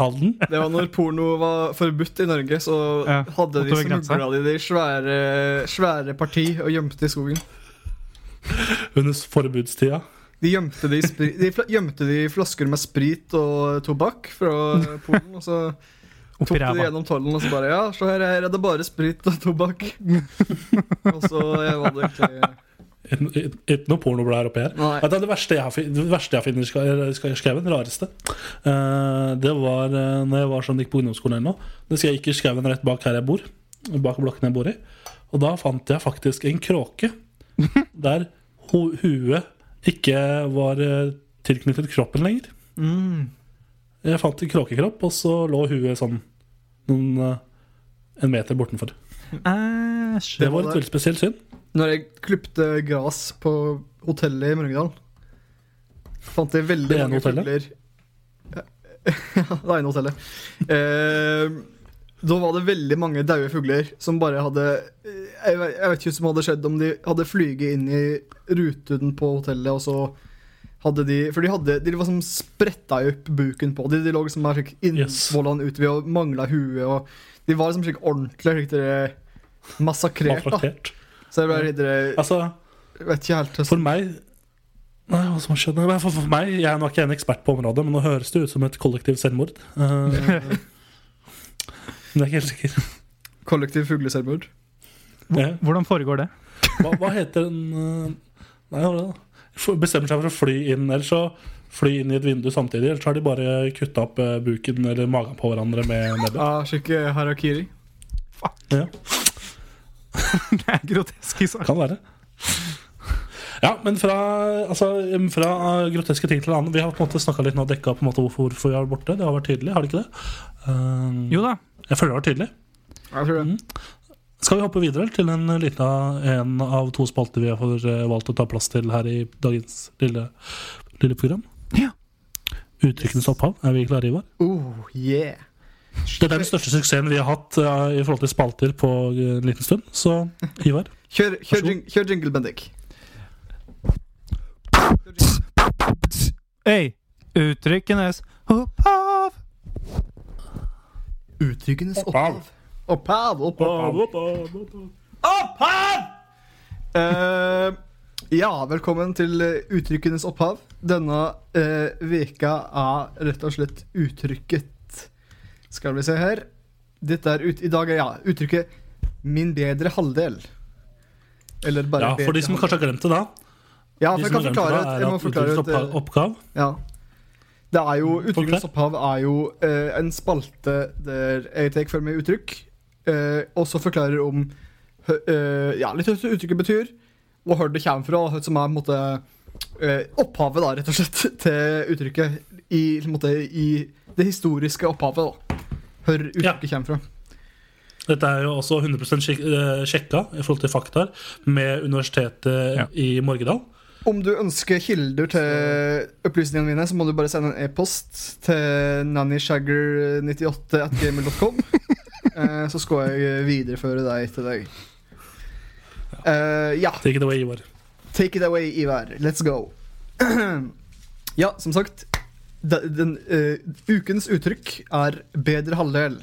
Halden. Det var når porno var forbudt i Norge, så Ja, hadde de smugla de det i svære, svære parti og gjemte i skogen. Under forbudstida. De gjemte de, i spri de gjemte det i flasker med sprit og tobakk fra Polen, og så tok de det gjennom tollen og så bare Ja, se her, her er det bare sprit og tobakk. og så var det egentlig Ikke ikke noe pornoblader oppi her. Vet du, det, verste jeg det verste jeg finner i ska- ska- skauen, det rareste, eh, det var uh, når jeg var sånn, gikk på ungdomsskolen ennå. Det skal jeg gikk i skauen rett bak her jeg bor. Bak blokken jeg bor i. Og da fant jeg faktisk en kråke der ho huet ikke var eh, tilknyttet kroppen lenger. mm. Jeg fant en kråkekropp, og så lå huet sånn noen, eh, en meter bortenfor. Æsj. Det Det var et veldig spesielt syn. Når jeg klipte gras på hotellet i Mørgedal, fant jeg veldig mange hotellet? fugler Ja, det ene hotellet. Eh, da var det veldig mange daue fugler som bare hadde jeg vet, jeg vet ikke hva som hadde skjedd, om de hadde flyget inn i ruten på hotellet, og så hadde de For de hadde De var som spretta opp buken på de. De lå liksom bare innvollene yes. ved og mangla huet, og de var liksom slik ordentlig slik massakrert, da. Så jeg bare dere Altså, vet ikke helt For meg Nei, hva som har skjedd? For, for meg, Jeg er nok ikke en ekspert på området, men nå høres det ut som et kollektivt selvmord. Eh, jeg er ikke helt sikker. Kollektiv fugleselvmord. Ja. Hvordan foregår det? Hva, hva heter den eh, Nei, hva er det da? Bestemmer seg for å fly inn, eller så fly inn i et vindu samtidig. Eller så har de bare kutta opp eh, buken eller magen på hverandre med nebbet. Ah, skikke harakiri. Ja, Det er grotesk i sak. kan være. Ja, men fra, altså, fra groteske ting til annet Vi har på en måte snakka litt nå og dekka på en måte hvorfor, vi har vært borte. Det har vært tydelig, har det ikke det? Eh, Jo da. Jeg føler det var tydelig. Jeg tror det. Mm. Skal vi hoppe videre til en liten en av to spalter vi har eh, valgt å ta plass til her i dagens lille, lille program? Ja. Uttrykkenes opphav. Er vi klare, Ivar? Oh, yeah. Dette er den største suksessen vi har hatt uh, i forhold til spalter på en liten stund. Så Ivar, Kjør, kjør, jing, kjør jingle, Bendik. Hei! Uttrykkenes opphav. Uttrykkenes opphav. Opphav, opphav. Opphav! Eh, ja, velkommen til eh, Uttrykkenes opphav. Denne uh, veka er rett og slett uttrykket Skal vi se her. Dette er ut, I dag er ja, uttrykket 'min bedre halvdel'. Eller bare Ja, for de som kanskje har glemt det, da. Ja, De for jeg som kan forklare det, et, da, jeg er må at forklare uttrykkenes et, opphav- ja. Det er jo, Uttrykkenes opphav er jo eh, en spalte der jeg tar for meg uttrykk, eh, og så forklarer om eh, ja, litt hva uttrykket betyr, og hvor det kommer fra, og hva som er på en måte, eh, opphavet, da, rett og slett, til uttrykket. I, på en måte, i det historiske opphavet, da. Hvor uttrykket kommer fra. Dette er jo også 100 sjek eh, sjekka i forhold til fakta med Universitetet Ja. i Morgedal. Om du ønsker kilder til opplysningene mine, så må du bare sende en e-post til nannyshagger98atgamer.com så skal jeg videreføre deg til deg. Uh, ja, Take it away, Ivar. take it away, Ivar. Let's go. ja, som sagt. Den, den, uh, ukens uttrykk er 'bedre halvdel'.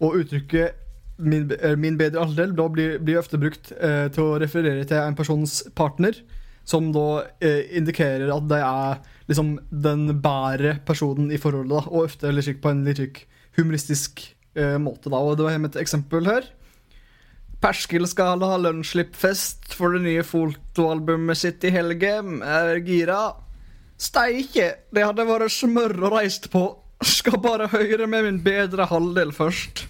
Og uttrykket 'min, eh, min bedre halvdel' blir, blir ofte brukt uh, til å referere til en persons partner, som da eh, indikerer at det er liksom den bære personen i forholdet, da, og ofte eller på en litt slik humoristisk eh, måte. da, og Det var et eksempel her. Perskil skal ha lunsjslippfest for det nye fotoalbumet sitt i helgen. Er gira. Steike, det hadde vært smør å reist på. Skal bare høre med min bedre halvdel først.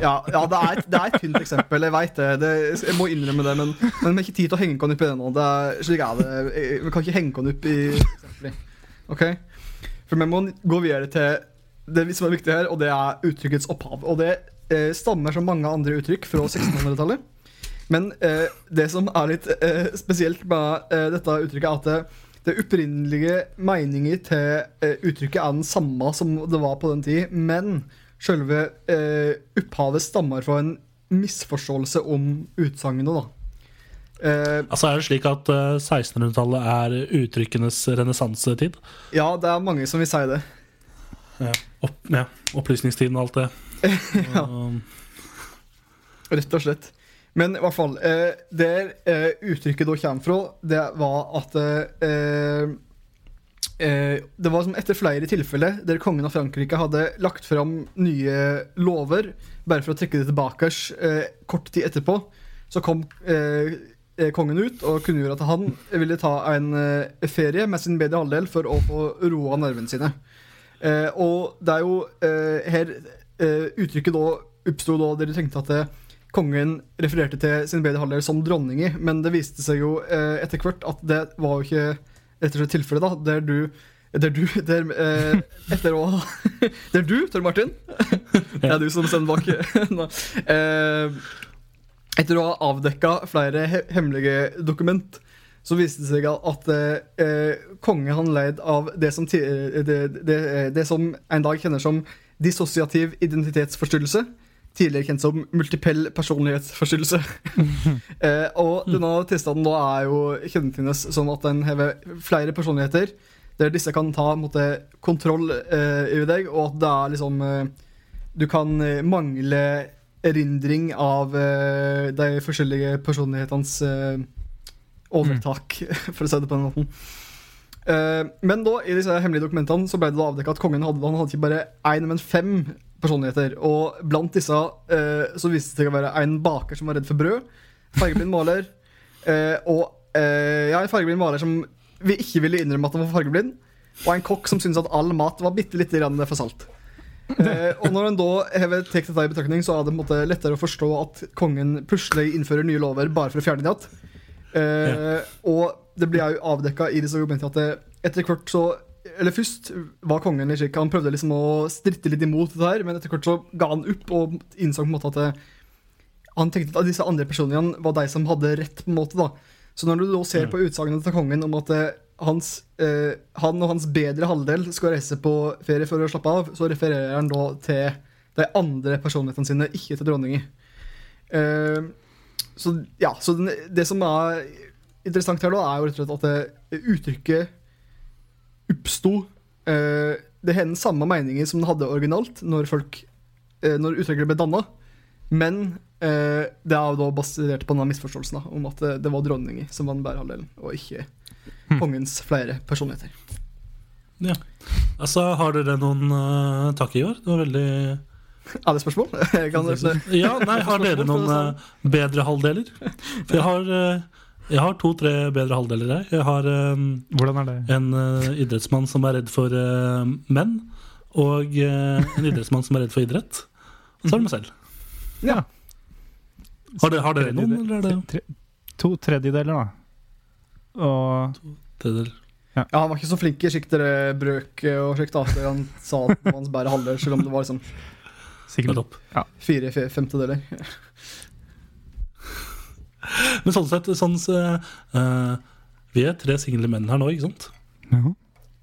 Ja, ja det, er et, det er et tynt eksempel. Jeg vet det. det. Jeg må innrømme det, men, men vi har ikke tid til å henge oss opp i det nå. Det er, slik er det. Vi kan ikke henge oss opp i eksempler. Ok? For vi må gå videre til det som er viktig her, og det er uttrykkets opphav. Og det eh, stammer som mange andre uttrykk fra 1600-tallet. Men eh, det som er litt eh, spesielt med eh, dette uttrykket, er at det, det opprinnelige meningen til eh, uttrykket er den samme som det var på den tid, men selve eh, opphavet stammer fra en misforståelse om utsagnet, da. Eh, Altså er det slik at eh, 1600-tallet er uttrykkenes renessansetid? ja, det er mange som vil si det. Ja. Opp, ja. Opplysningstiden og alt det. Ja. Um, Rett og slett. Men i hvert fall, eh, der eh, uttrykket da kommer fra, det var at eh, eh, Det var som etter flere tilfeller der kongen av Frankrike hadde lagt fram nye lover, bare for å trekke det tilbake eh, kort tid etterpå, så kom eh, eh, kongen ut og kunngjorde at han ville ta en eh, ferie med sin bedre halvdel for å få roa nervene sine. Eh, og det er jo eh, her eh, uttrykket da oppsto da dere tenkte at eh, kongen refererte til sin bedre halvdel som dronninga, men det viste seg jo eh, etter hvert at det var jo ikke rett og slett tilfellet, da. Der du der du der, eh, Etter å ha Det er du, Tor Martin. Det er du som sender bak. Nå. Eh, etter å ha avdekka flere he hemmelige dokument, så viste det seg at eh, kongen han leid av det som, eh, det, det, det som en dag kjenner som dissosiativ identitetsforstyrrelse. Tidligere kjent som multipell personlighetsforstyrrelse. eh, og denne tilstanden da er jo kjennetegnes sånn at den har flere personligheter, der disse kan ta måte, kontroll eh, over deg, og at det er liksom eh, Du kan eh, mangle erindring av eh, de forskjellige personlighetenes eh, overtak, for å si det på den måten. Eh, men da, i disse hemmelige dokumentene så ble det da avdekket at kongen hadde, han hadde ikke bare én, men fem personligheter. Og blant disse eh, så viste det seg å være en baker som var redd for brød, fargeblind maler, eh, og eh, ja, en fargeblind maler som vi ikke ville innrømme at han var fargeblind, og en kokk som syntes at all mat var bitte lite grann for salt. Eh, og når en da har tatt dette i betraktning, så er det på en måte lettere å forstå at kongen plutselig innfører nye lover bare for å fjerne dem igjen. Eh, Og det blir jo avdekka i disse argumentene at det, etter hvert så Eller først var kongen litt slik Han prøvde liksom å stritte litt imot det her, men etter hvert så ga han opp og innså på en måte at det, han tenkte at disse andre personene var de som hadde rett. på en måte da Så når du da ser på utsagnet til kongen om at eh, hans, eh, han og hans bedre halvdel skal reise på ferie for å slappe av, så refererer han da til de andre personlighetene sine, ikke til dronninger. Eh, så ja, så den, det som er interessant her, da, er jo rett og slett at det, uttrykket oppsto Uh, Det har den samme meningen som den hadde originalt, når folk eh, når uttrykket ble danna. Men uh, det er jo da basert på denne misforståelsen da, om at det, det var dronninger som var den bære halvdelen, og ikke kongens flere personligheter. Ja. Altså, har dere noen uh, takk i år? Det var veldig Er det spørsmål? Jeg kan, Ja, nei, har dere noen uh, bedre halvdeler? For jeg har, uh, jeg har to-tre bedre halvdeler her. Jeg har um, Hvordan er det? en uh, idrettsmann som er redd for uh, menn, og uh, en idrettsmann som er redd for idrett. Og så er det meg selv. ja. Har dere, har dere noen, eller er det Tre, to tredjedeler, da. Og tredjedeler? ja, han var ikke så flink i slikt brøk og slikt. da, Han sa at det var hans bære halvdel, selv om det var liksom sikkert fire femtedeler. Men sånn sett, sånn, så, uh, vi er tre single menn her nå, ikke sant? ja.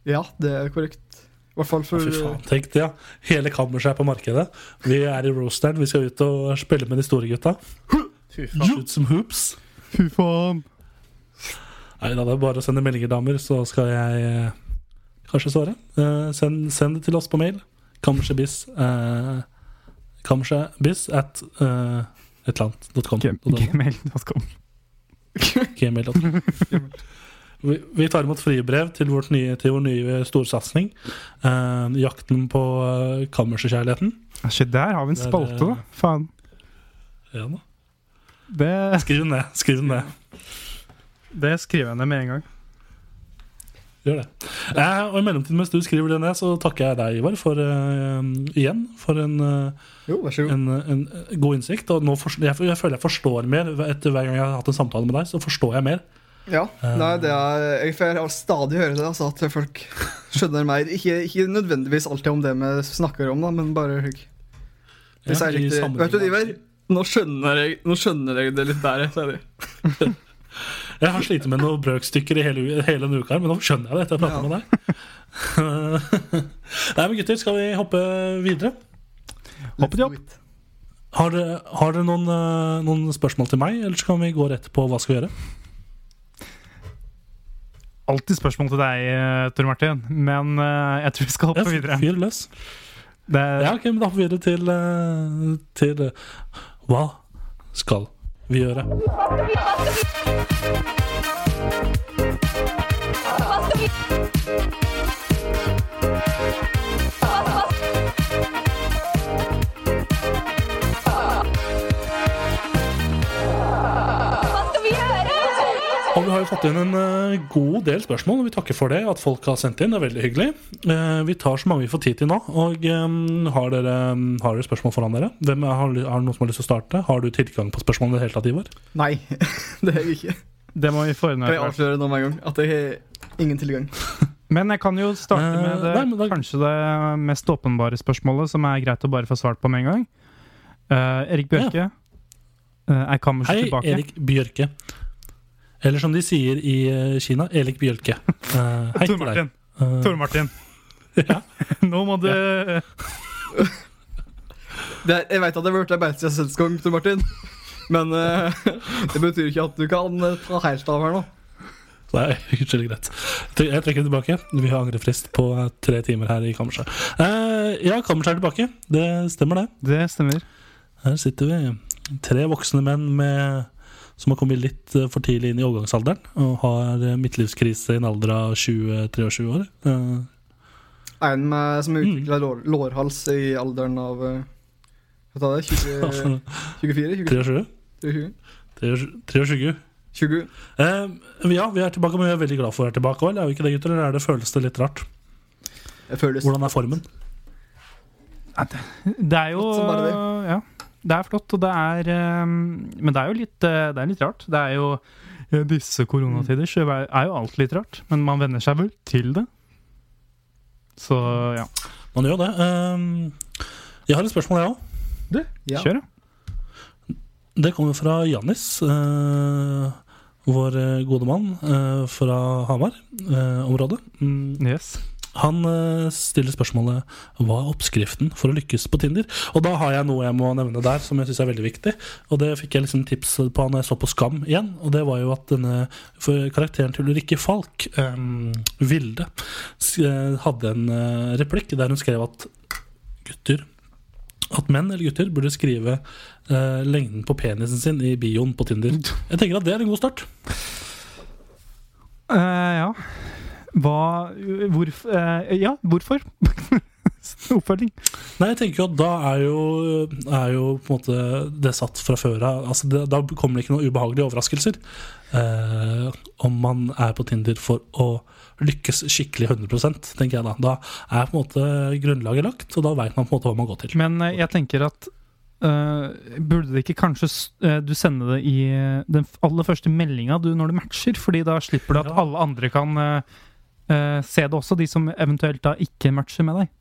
Ja, det er korrekt. I hvert fall for Fy faen, tenk det, ja. Hele kammerset er på markedet. Vi er i roasteren, vi skal ut og spille med de store gutta. Shoot some hoops. Fy faen! Nei da, det er bare å sende meldinger, damer, så skal jeg eh, kanskje svare. Eh, send, send det til oss på mail. Kammersetbiss eh, Kammersetbiss at eh, et eller annet. com. Gmail.com. Gmail.com. Vi, vi tar imot fribrev til, vårt nye, til vår nye storsatsing. Uh, jakten på uh, kammersekjærligheten. Se der har vi en spalte, da. eh, Faen. Ja, da. Det, Skriv den ned. Skriv den ned. det skriver jeg ned med en gang. Gjør det. Eh, og I mellomtiden mens du skriver det ned, så takker jeg deg, Ivar, for eh, igjen for en, eh, Jo, vær så god. en, en god innsikt. Og nå forst- jeg, jeg føler jeg forstår mer etter hver gang jeg har hatt en samtale med deg. Så forstår jeg mer. Ja, nei, det er, jeg får stadig høre det, altså, at folk skjønner mer. Ikke, ikke nødvendigvis alltid om det vi snakker om, da, men bare Det Ja, sier i riktig. sammenheng. Vet du, Ivar? Nå skjønner, jeg, nå skjønner jeg det litt bedre, sier de. Jeg har slitt med noen brøkstykker i hele, hele denne uka, her, men nå skjønner jeg det etter å prate Ja. med deg. Nei, men gutter, skal vi hoppe videre? Hoppet opp. Har dere, har dere noen, eh, noen spørsmål til meg, eller så kan vi gå rett på hva skal vi gjøre? Alltid spørsmål til deg, eh, Tor Martin, men eh, jeg tror vi skal hoppe videre. Fyr løs. Det Ja, ok, men Da hopper vi videre til, til Hva skal vi gjøre? Og har jo fått inn en uh, god del spørsmål, og vi takker for det. at folk har sendt inn, det er veldig hyggelig. Uh, vi tar så mange vi får tid til nå. Og um, Har dere, har dere spørsmål foran dere? Hvem er, har, har noen som har lyst til å starte? Har du tilgang på spørsmålene i det hele tatt, Ivar? Nei, det har jeg ikke. det må vi få Kan jeg avsløre nå med en gang? At jeg har ingen tilgang. Men jeg kan jo starte med det, nei, da- kanskje det mest åpenbare spørsmålet, som er greit å bare få svart på med en gang. Uh, Erik Bjørke, eh, er kammerset Hei. Erik Bjørke. Eller som de sier i eh, Kina, Elik Bjølke. Uh, hei Tor til deg. Martin. Uh, Tor Martin. Ja. Nå må du Det er, jeg vet at det har vært en beitesesong, Tor Martin. Men uh, det betyr ikke at du kan eh, ta helt av her nå. Nei, unnskyld, greit. Jeg trekker det tilbake. Vi har angrefrist på eh, tre timer her i kammerset. Uh, ja, kammerset er tilbake. Det stemmer, det. Det stemmer. Her sitter vi. Tre voksne menn med, som har kommet litt eh, for tidlig inn i overgangsalderen og har eh, midtlivskrise i en alder av 20-23 år. Eh, En med, som Mm. utvikla lår, lårhals i alderen av Hva er det? 20, 24? 23? 20, 23? 20? Eh, ja, vi er tilbake, men vi er veldig glad for å være tilbake. òg. Er vi ikke det, gutter? Eller er det, føles det litt rart? Hvordan er formen? Det er jo det. Ja, det er flott, og det er eh, Men det er jo litt, eh, det er litt rart. Det er jo i disse koronatider så er jo alt litt rart, men man venner seg vel til det. Så ja, Man gjør det. Eh, jeg har et spørsmål, jeg òg. Ja. kjør, da. Det kommer fra Jannis, eh, vår eh, gode mann eh, fra Hamar-området. mm, Yes. Han eh, stiller spørsmålet hva er oppskriften for å lykkes på Tinder. Og da har jeg noe jeg må nevne der som jeg syns er veldig viktig. Og det fikk jeg liksom tips på når jeg så på Skam igjen. Og det var jo at denne karakteren til Ulrikke Falk, um, Vilde, eh, hadde en replikk der hun skrev at gutter at menn eller gutter burde skrive uh, lengden på penisen sin i bioen på Tinder. Jeg tenker at det er en god start. Uh, ja. Hva hvorf, eh, Ja, hvorfor? Oppfølging. Nei, jeg tenker jo at da er jo, er jo på en måte det satt fra før av. Altså da kommer det ikke noen ubehagelige overraskelser. Eh, om man er på Tinder for å lykkes skikkelig 100% tenker jeg da. Da er på en måte grunnlaget lagt, og da veit man på en måte hva man går til. Men eh, jeg tenker at Uh, Burde det ikke kanskje eh, du sende det i den aller første meldinga når du matcher? Fordi da slipper du at Ja. alle andre kan eh, eh, se det også, de som eventuelt da ikke matcher med deg.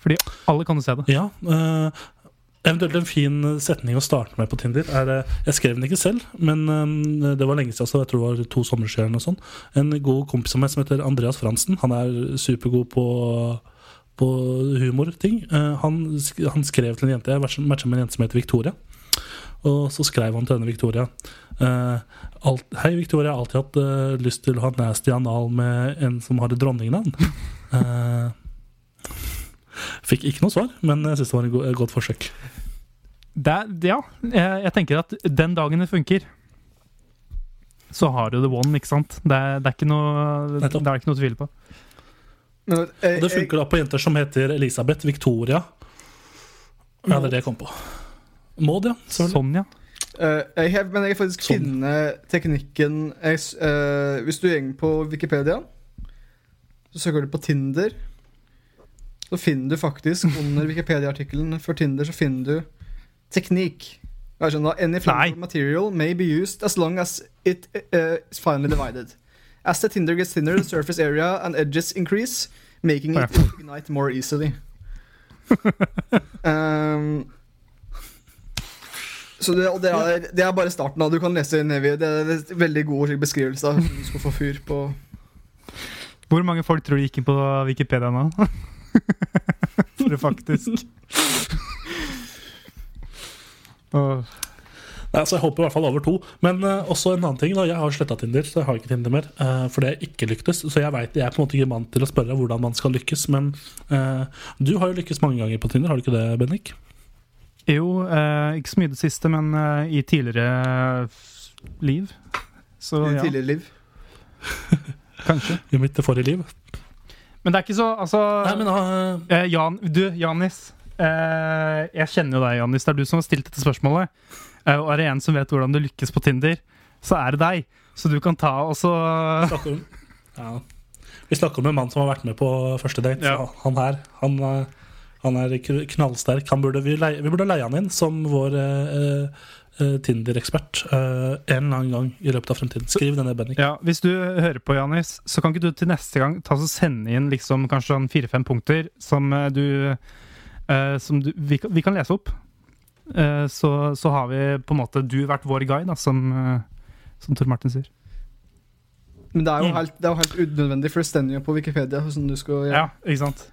Fordi alle kan jo se det. Ja, eh, Eventuelt en fin setning å starte med på Tinder. Er, eh, jeg skrev den ikke selv, men eh, det var lenge siden. Så jeg tror det var to sommer siden. Sånn. En god kompis av meg som heter Andreas Fransen. Han er supergod på, på humorting. Eh, han, han skrev til en jente Jeg matcha med en jente som heter Victoria. Og så skrev han til denne Victoria Uh, alt, Hei, Victoria. Jeg har alltid hatt uh, lyst til å ha nasty anal med en som har et dronningnavn. uh, Fikk ikke noe svar, men jeg syns det var et go- et godt forsøk. det ja, jeg, jeg tenker at den dagen det funker, så har du the one, ikke sant? Det er, det er ikke noe Det er ikke noe å tvile på. Men, jeg, Og det funker da på jenter som heter Elisabeth Victoria. Ja, det er det jeg kom på. Maud, ja. selvfølgelig. Sonja. Uh, jeg har, men jeg har faktisk Sånn. funnet teknikken jeg, eh, Hvis du går på Wikipedia, så søker du på Tinder. Så finner du faktisk under Wikipedia-artikkelen for Tinder så finner du teknikk. Jeg skjønner, Any flammable material may be used as long as it uh, is finally divided. As the Tinder gets thinner, the surface area and edges increase, making it ignite more easily. um, så det, og det, er, det er bare starten. da Du kan lese Nevi. Det er en veldig god beskrivelse av hvordan du skal få fyr på Hvor mange folk tror du gikk inn på Wikipedia nå? For det faktisk oh. Nei, altså Jeg håper i hvert fall over to. Men uh, også en annen ting. da Jeg har sletta Tinder, så jeg har ikke Tinder mer. uh, fordi jeg ikke lyktes. Så jeg vet, jeg er på en måte ikke mann til å spørre hvordan man skal lykkes. Men uh, du har jo lykkes mange ganger på Tinder, har du ikke det, Bennik? Jo, eh, ikke så mye det siste, men eh, i tidligere liv. Så i ja, tidligere liv. kanskje. I mitt forrige liv. Men det er ikke så Altså Nei, men uh... eh, Jan, Du, Janis. Eh, jeg kjenner jo deg, Janis. Det er du som har stilt dette spørsmålet. Eh, og er det en som vet hvordan du lykkes på Tinder, så er det deg. Så du kan ta og så snakker om, ja. Vi snakker om en mann som har vært med på første date. Ja. Så han her, han, eh, han er knallsterk. Han burde, vi, leie, vi burde leie han inn som vår eh, eh, Tinder-ekspert eh, en eller annen gang i løpet av fremtiden. Skriv det ned, Bennik. Ja, Hvis du hører på, Janis, så kan ikke du til neste gang ta og sende inn liksom kanskje sånn fire-fem punkter som eh, du eh, Som du, vi, kan- vi kan lese opp. Eh, så, så har vi på en måte du vært vår guide, da, som, eh, som Tor Martin sier. Men det er jo Mm. helt, det er jo helt unødvendig, for det stender jo på Wikipedia. Sånn du skal gjøre. Ja, ikke sant?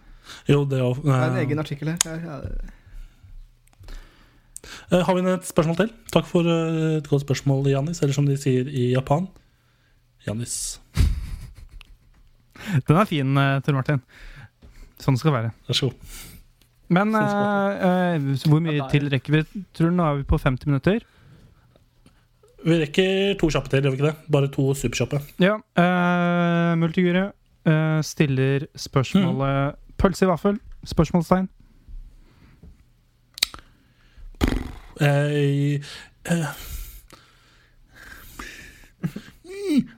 Jo, det òg. Det er en egen artikkel her. Ja, her. Eh, har vi et spørsmål til? Takk for eh, et godt spørsmål, Janis. Eller som de sier i Japan Janis. Den er fin, eh, Tor Martin. Sånn det skal være. Vær så god. Men Sånn eh, eh, hvor mye Ja, det til rekker vi? Tror du nå er vi på 50 minutter? Vi rekker to kjappe til, gjør vi ikke det? Bare to superkjappe. Ja. Uh, Multigure uh, stiller spørsmålet Pølse i vaffel? Spørsmålstegn. Eh, uh.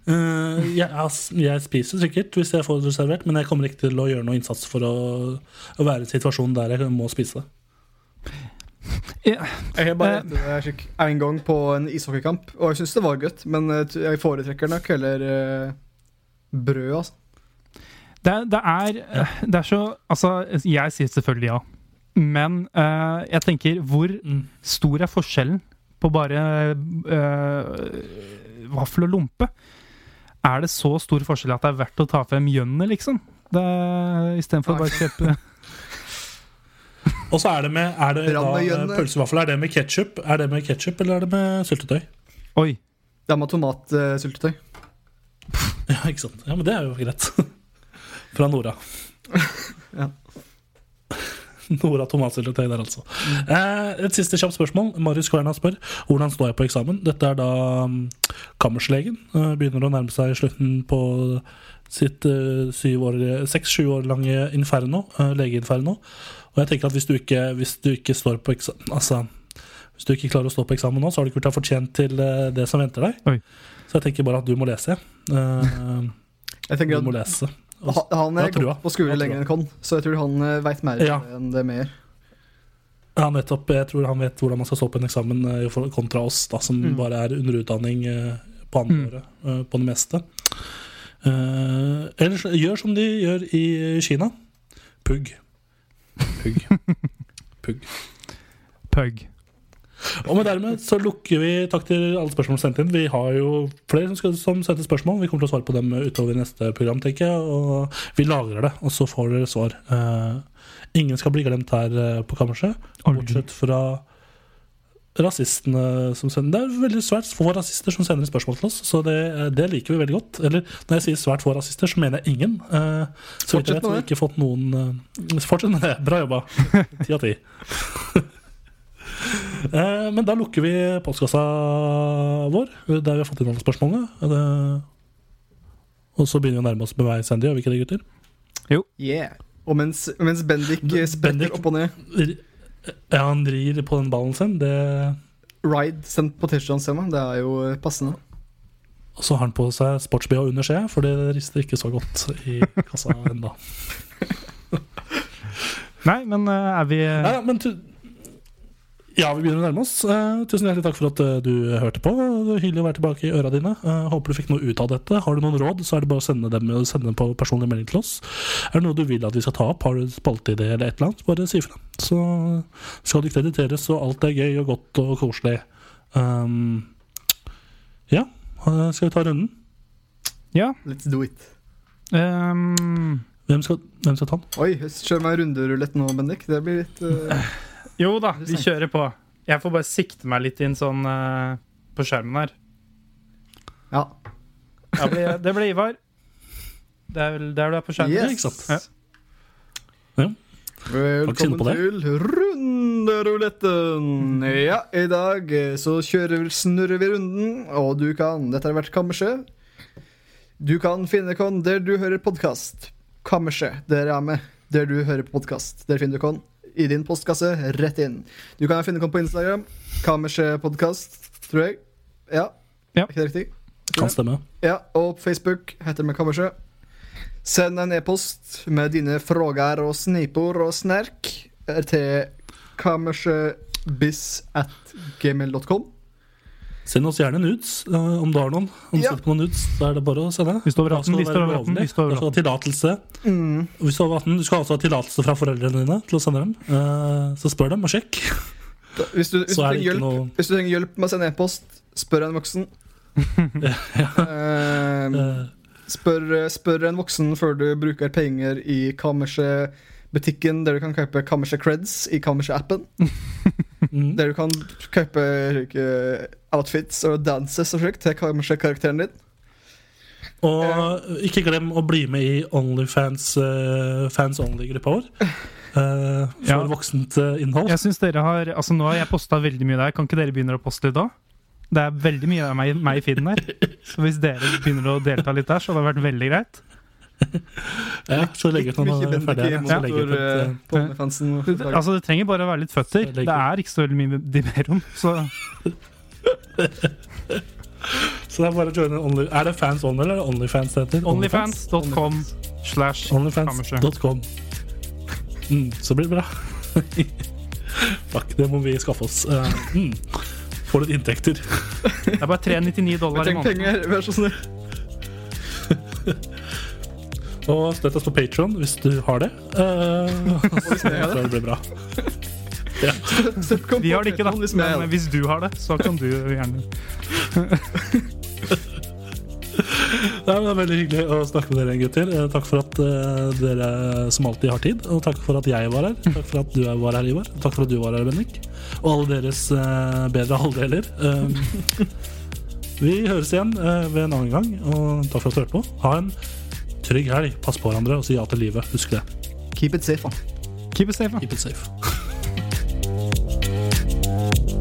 eh, jeg, jeg spiser sikkert hvis jeg får det servert, men jeg kommer ikke til å gjøre noe innsats for å, å være i situasjonen der jeg må spise det. Yeah. Jeg har bare uh, en gang på en ishockeykamp, og jeg syns det var godt, men eh, jeg foretrekker nok heller uh, brød, altså. Det, det er Det er så Altså, jeg sier selvfølgelig ja. Men uh, jeg tenker, hvor Mm. stor er forskjellen på bare uh, vaffel og lompe? Er det så stor forskjell at det er verdt å ta frem gjønnet, liksom? Istedenfor å bare kjøpe Og så er det med er det da, eh, pølsevaffel. Er det med ketsjup Er det med ketchup, eller er det med syltetøy? Oi. Det er med tomatsyltetøy. Ja, ikke sant? Ja, men det er jo greit. Fra Nora. Ja. Nora tomatsyltetøy der, altså. Eh, et siste kjapt spørsmål. Marius Kverna spør hvordan står jeg på eksamen. Dette er da um, kammerslegen. Uh, begynner å nærme seg slutten på sitt uh, seks-sju år lange inferno, uh, legeinferno. Og jeg tenker at hvis du ikke, hvis du ikke står på eksamen altså, hvis du ikke klarer å stå på eksamen nå, så har du ikke gjort deg fortjent til uh, det som venter deg. Oi. Så jeg tenker bare at du må lese. Uh, Jeg tenker du må lese. Ha- Han er gått på skole lenger enn Con, så jeg tror han uh, veit mer Ja. enn det vi gjør. Ja, nettopp. Jeg tror han vet hvordan man skal stå på en eksamen eh, kontra oss, da, som Mm. bare er under utdanning eh, på andre Mm. året eh, på det meste. Uh, ellers gjør som de gjør i Kina. Pugg. Pugg. Pugg. Pug. Og med dermed så lukker vi Takk til alle spørsmål sendt inn. Vi har jo flere som, skal, som sendte spørsmål. Vi kommer til å svare på dem utover i neste program, tenker jeg. Og vi lagrer det, og så får dere svar. Uh, ingen skal bli glemt her eh, på kammerset, bortsett fra rasistene som sender Det er veldig svært få rasister som sender spørsmål til oss, så det, det liker vi veldig godt. Eller når jeg sier svært få rasister, så mener jeg ingen. Uh, så vidt jeg vet, Fortsett har med vi ikke fått noen uh, Fortsett med det. Bra jobba. Ti av ti. Eh, Men da lukker vi postkassa vår, der vi har fått inn alle spørsmålene. Eh, Og så begynner vi å nærme oss med veis ende, gjør vi ikke det, gutter? Yeah. Og mens, mens Bendik B- spretter opp og ned Ja, han rir på den ballen sin. Det, Ride sendt på T-skjorta ser man. Det er jo passende. og så har han på seg sports-BH under skje, for det rister ikke så godt i kassa ennå. Nei, men eh, er vi Ja, men ja, vi begynner å nærme oss. Uh, tusen hjertelig takk for at uh, du hørte på. Det var hyggelig å være tilbake i øra dine. Uh, håper du fikk noe ut av dette. Har du noen råd, så er det bare å sende dem, sende dem på personlig melding til oss. Er det noe du vil at vi skal ta opp, har du spalteidé eller et eller annet, bare si ifra. Så skal du krediteres, og alt er gøy og godt og koselig. Um, ja, skal vi ta runden? Ja. Let's do it. Um, Hvem skal, hvem skal ta den? Oi, kjør meg runderulett nå, Bendik. Det blir litt uh, jo da, vi kjører på. Jeg får bare sikte meg litt inn sånn uh, på skjermen her. Ja. Ja, blir- det blir Ivar. Det er vel der du er på skjermen? Yes. ikke sant? Ja. Velkommen til Runderuletten. Ja, i dag eh, så kjører snurrer vi runden, og du kan Dette har vært Kammerset. Du kan finne oss der du hører podkast. Kammerset, der jeg er med. Der du hører på podkast. Der finner du kon i din postkasse, rett inn. Du kan finne oss på Instagram. Kammerset podkast, tror jeg. Ja. Ja. Er ikke det riktig? Kan stemme. Ja, og på Facebook heter vi Kammersjø. Send en e-post med dine frågar og snipor og snerk til kammersjøbiss at gmail.com. Send oss gjerne nudes eh, om du har noen. Om du Ja. på noen nudes, så er det bare å sende. Over Da 18. det Liste over 18. Hvis du over Du skal ha 18. tillatelse. Mm. Hvis du, har 18, du skal altså ha tillatelse fra foreldrene dine til å sende dem. Eh, Så spør dem og sjekk. Da, hvis, du, hvis, du er hjelp, noe hvis du trenger hjelp med å sende e-post, spør en voksen. Eh, eh, spør, spør en voksen før du bruker penger i Kammerset-butikken, der du kan kjøpe Kammerset Creds i Kammerset-appen. Mm. Der du kan kjøpe eh, outfits og danse og slikt til Kammerset-karakteren din. Og ikke glem å bli med i Onlyfans uh, Fans Only-gruppa vår. Uh, for Ja. voksent innhold. Jeg synes dere har Altså Nå har jeg posta veldig mye der. Kan ikke dere begynne å poste litt da? Det er veldig mye av meg, meg i feeden der. Så hvis dere begynner å delta litt der, så hadde det vært veldig greit. Ja, så er Så legger jeg ut motor OnlyFansen. Altså Det trenger bare å være litt føtter. Det er ikke så veldig mye de ber om. Så Så det er bare å joine Only Er det Fans Only, eller er Onlyfans det heter? Onlyfans.com slash. Onlyfans.com. Mm, så blir det bra. Takk, det må vi skaffe oss. Uh, mm. Få litt inntekter. Det er bare 399 dollar i måneden. vær så snill. Og støtt oss på Patron hvis du har det. Uh, så jeg har det blir bra. Ja. Vi har det ikke, da. Hvis Men hvis du har det, så kan du gjerne Nei, men det er veldig hyggelig å snakke med dere, gutter. Eh, Takk for at uh, dere som alltid har tid. Og takk for at jeg var her. Takk for at du var her, Ivar. Takk for at du var her, Bendik. Og alle deres uh, bedre halvdeler. Um, vi høres igjen ved en annen gang, og takk for at du hørte på. Ha en trygg helg. Pass på hverandre og si ja til livet. Husk det. Keep it safe, man. Keep it safe. Keep it safe.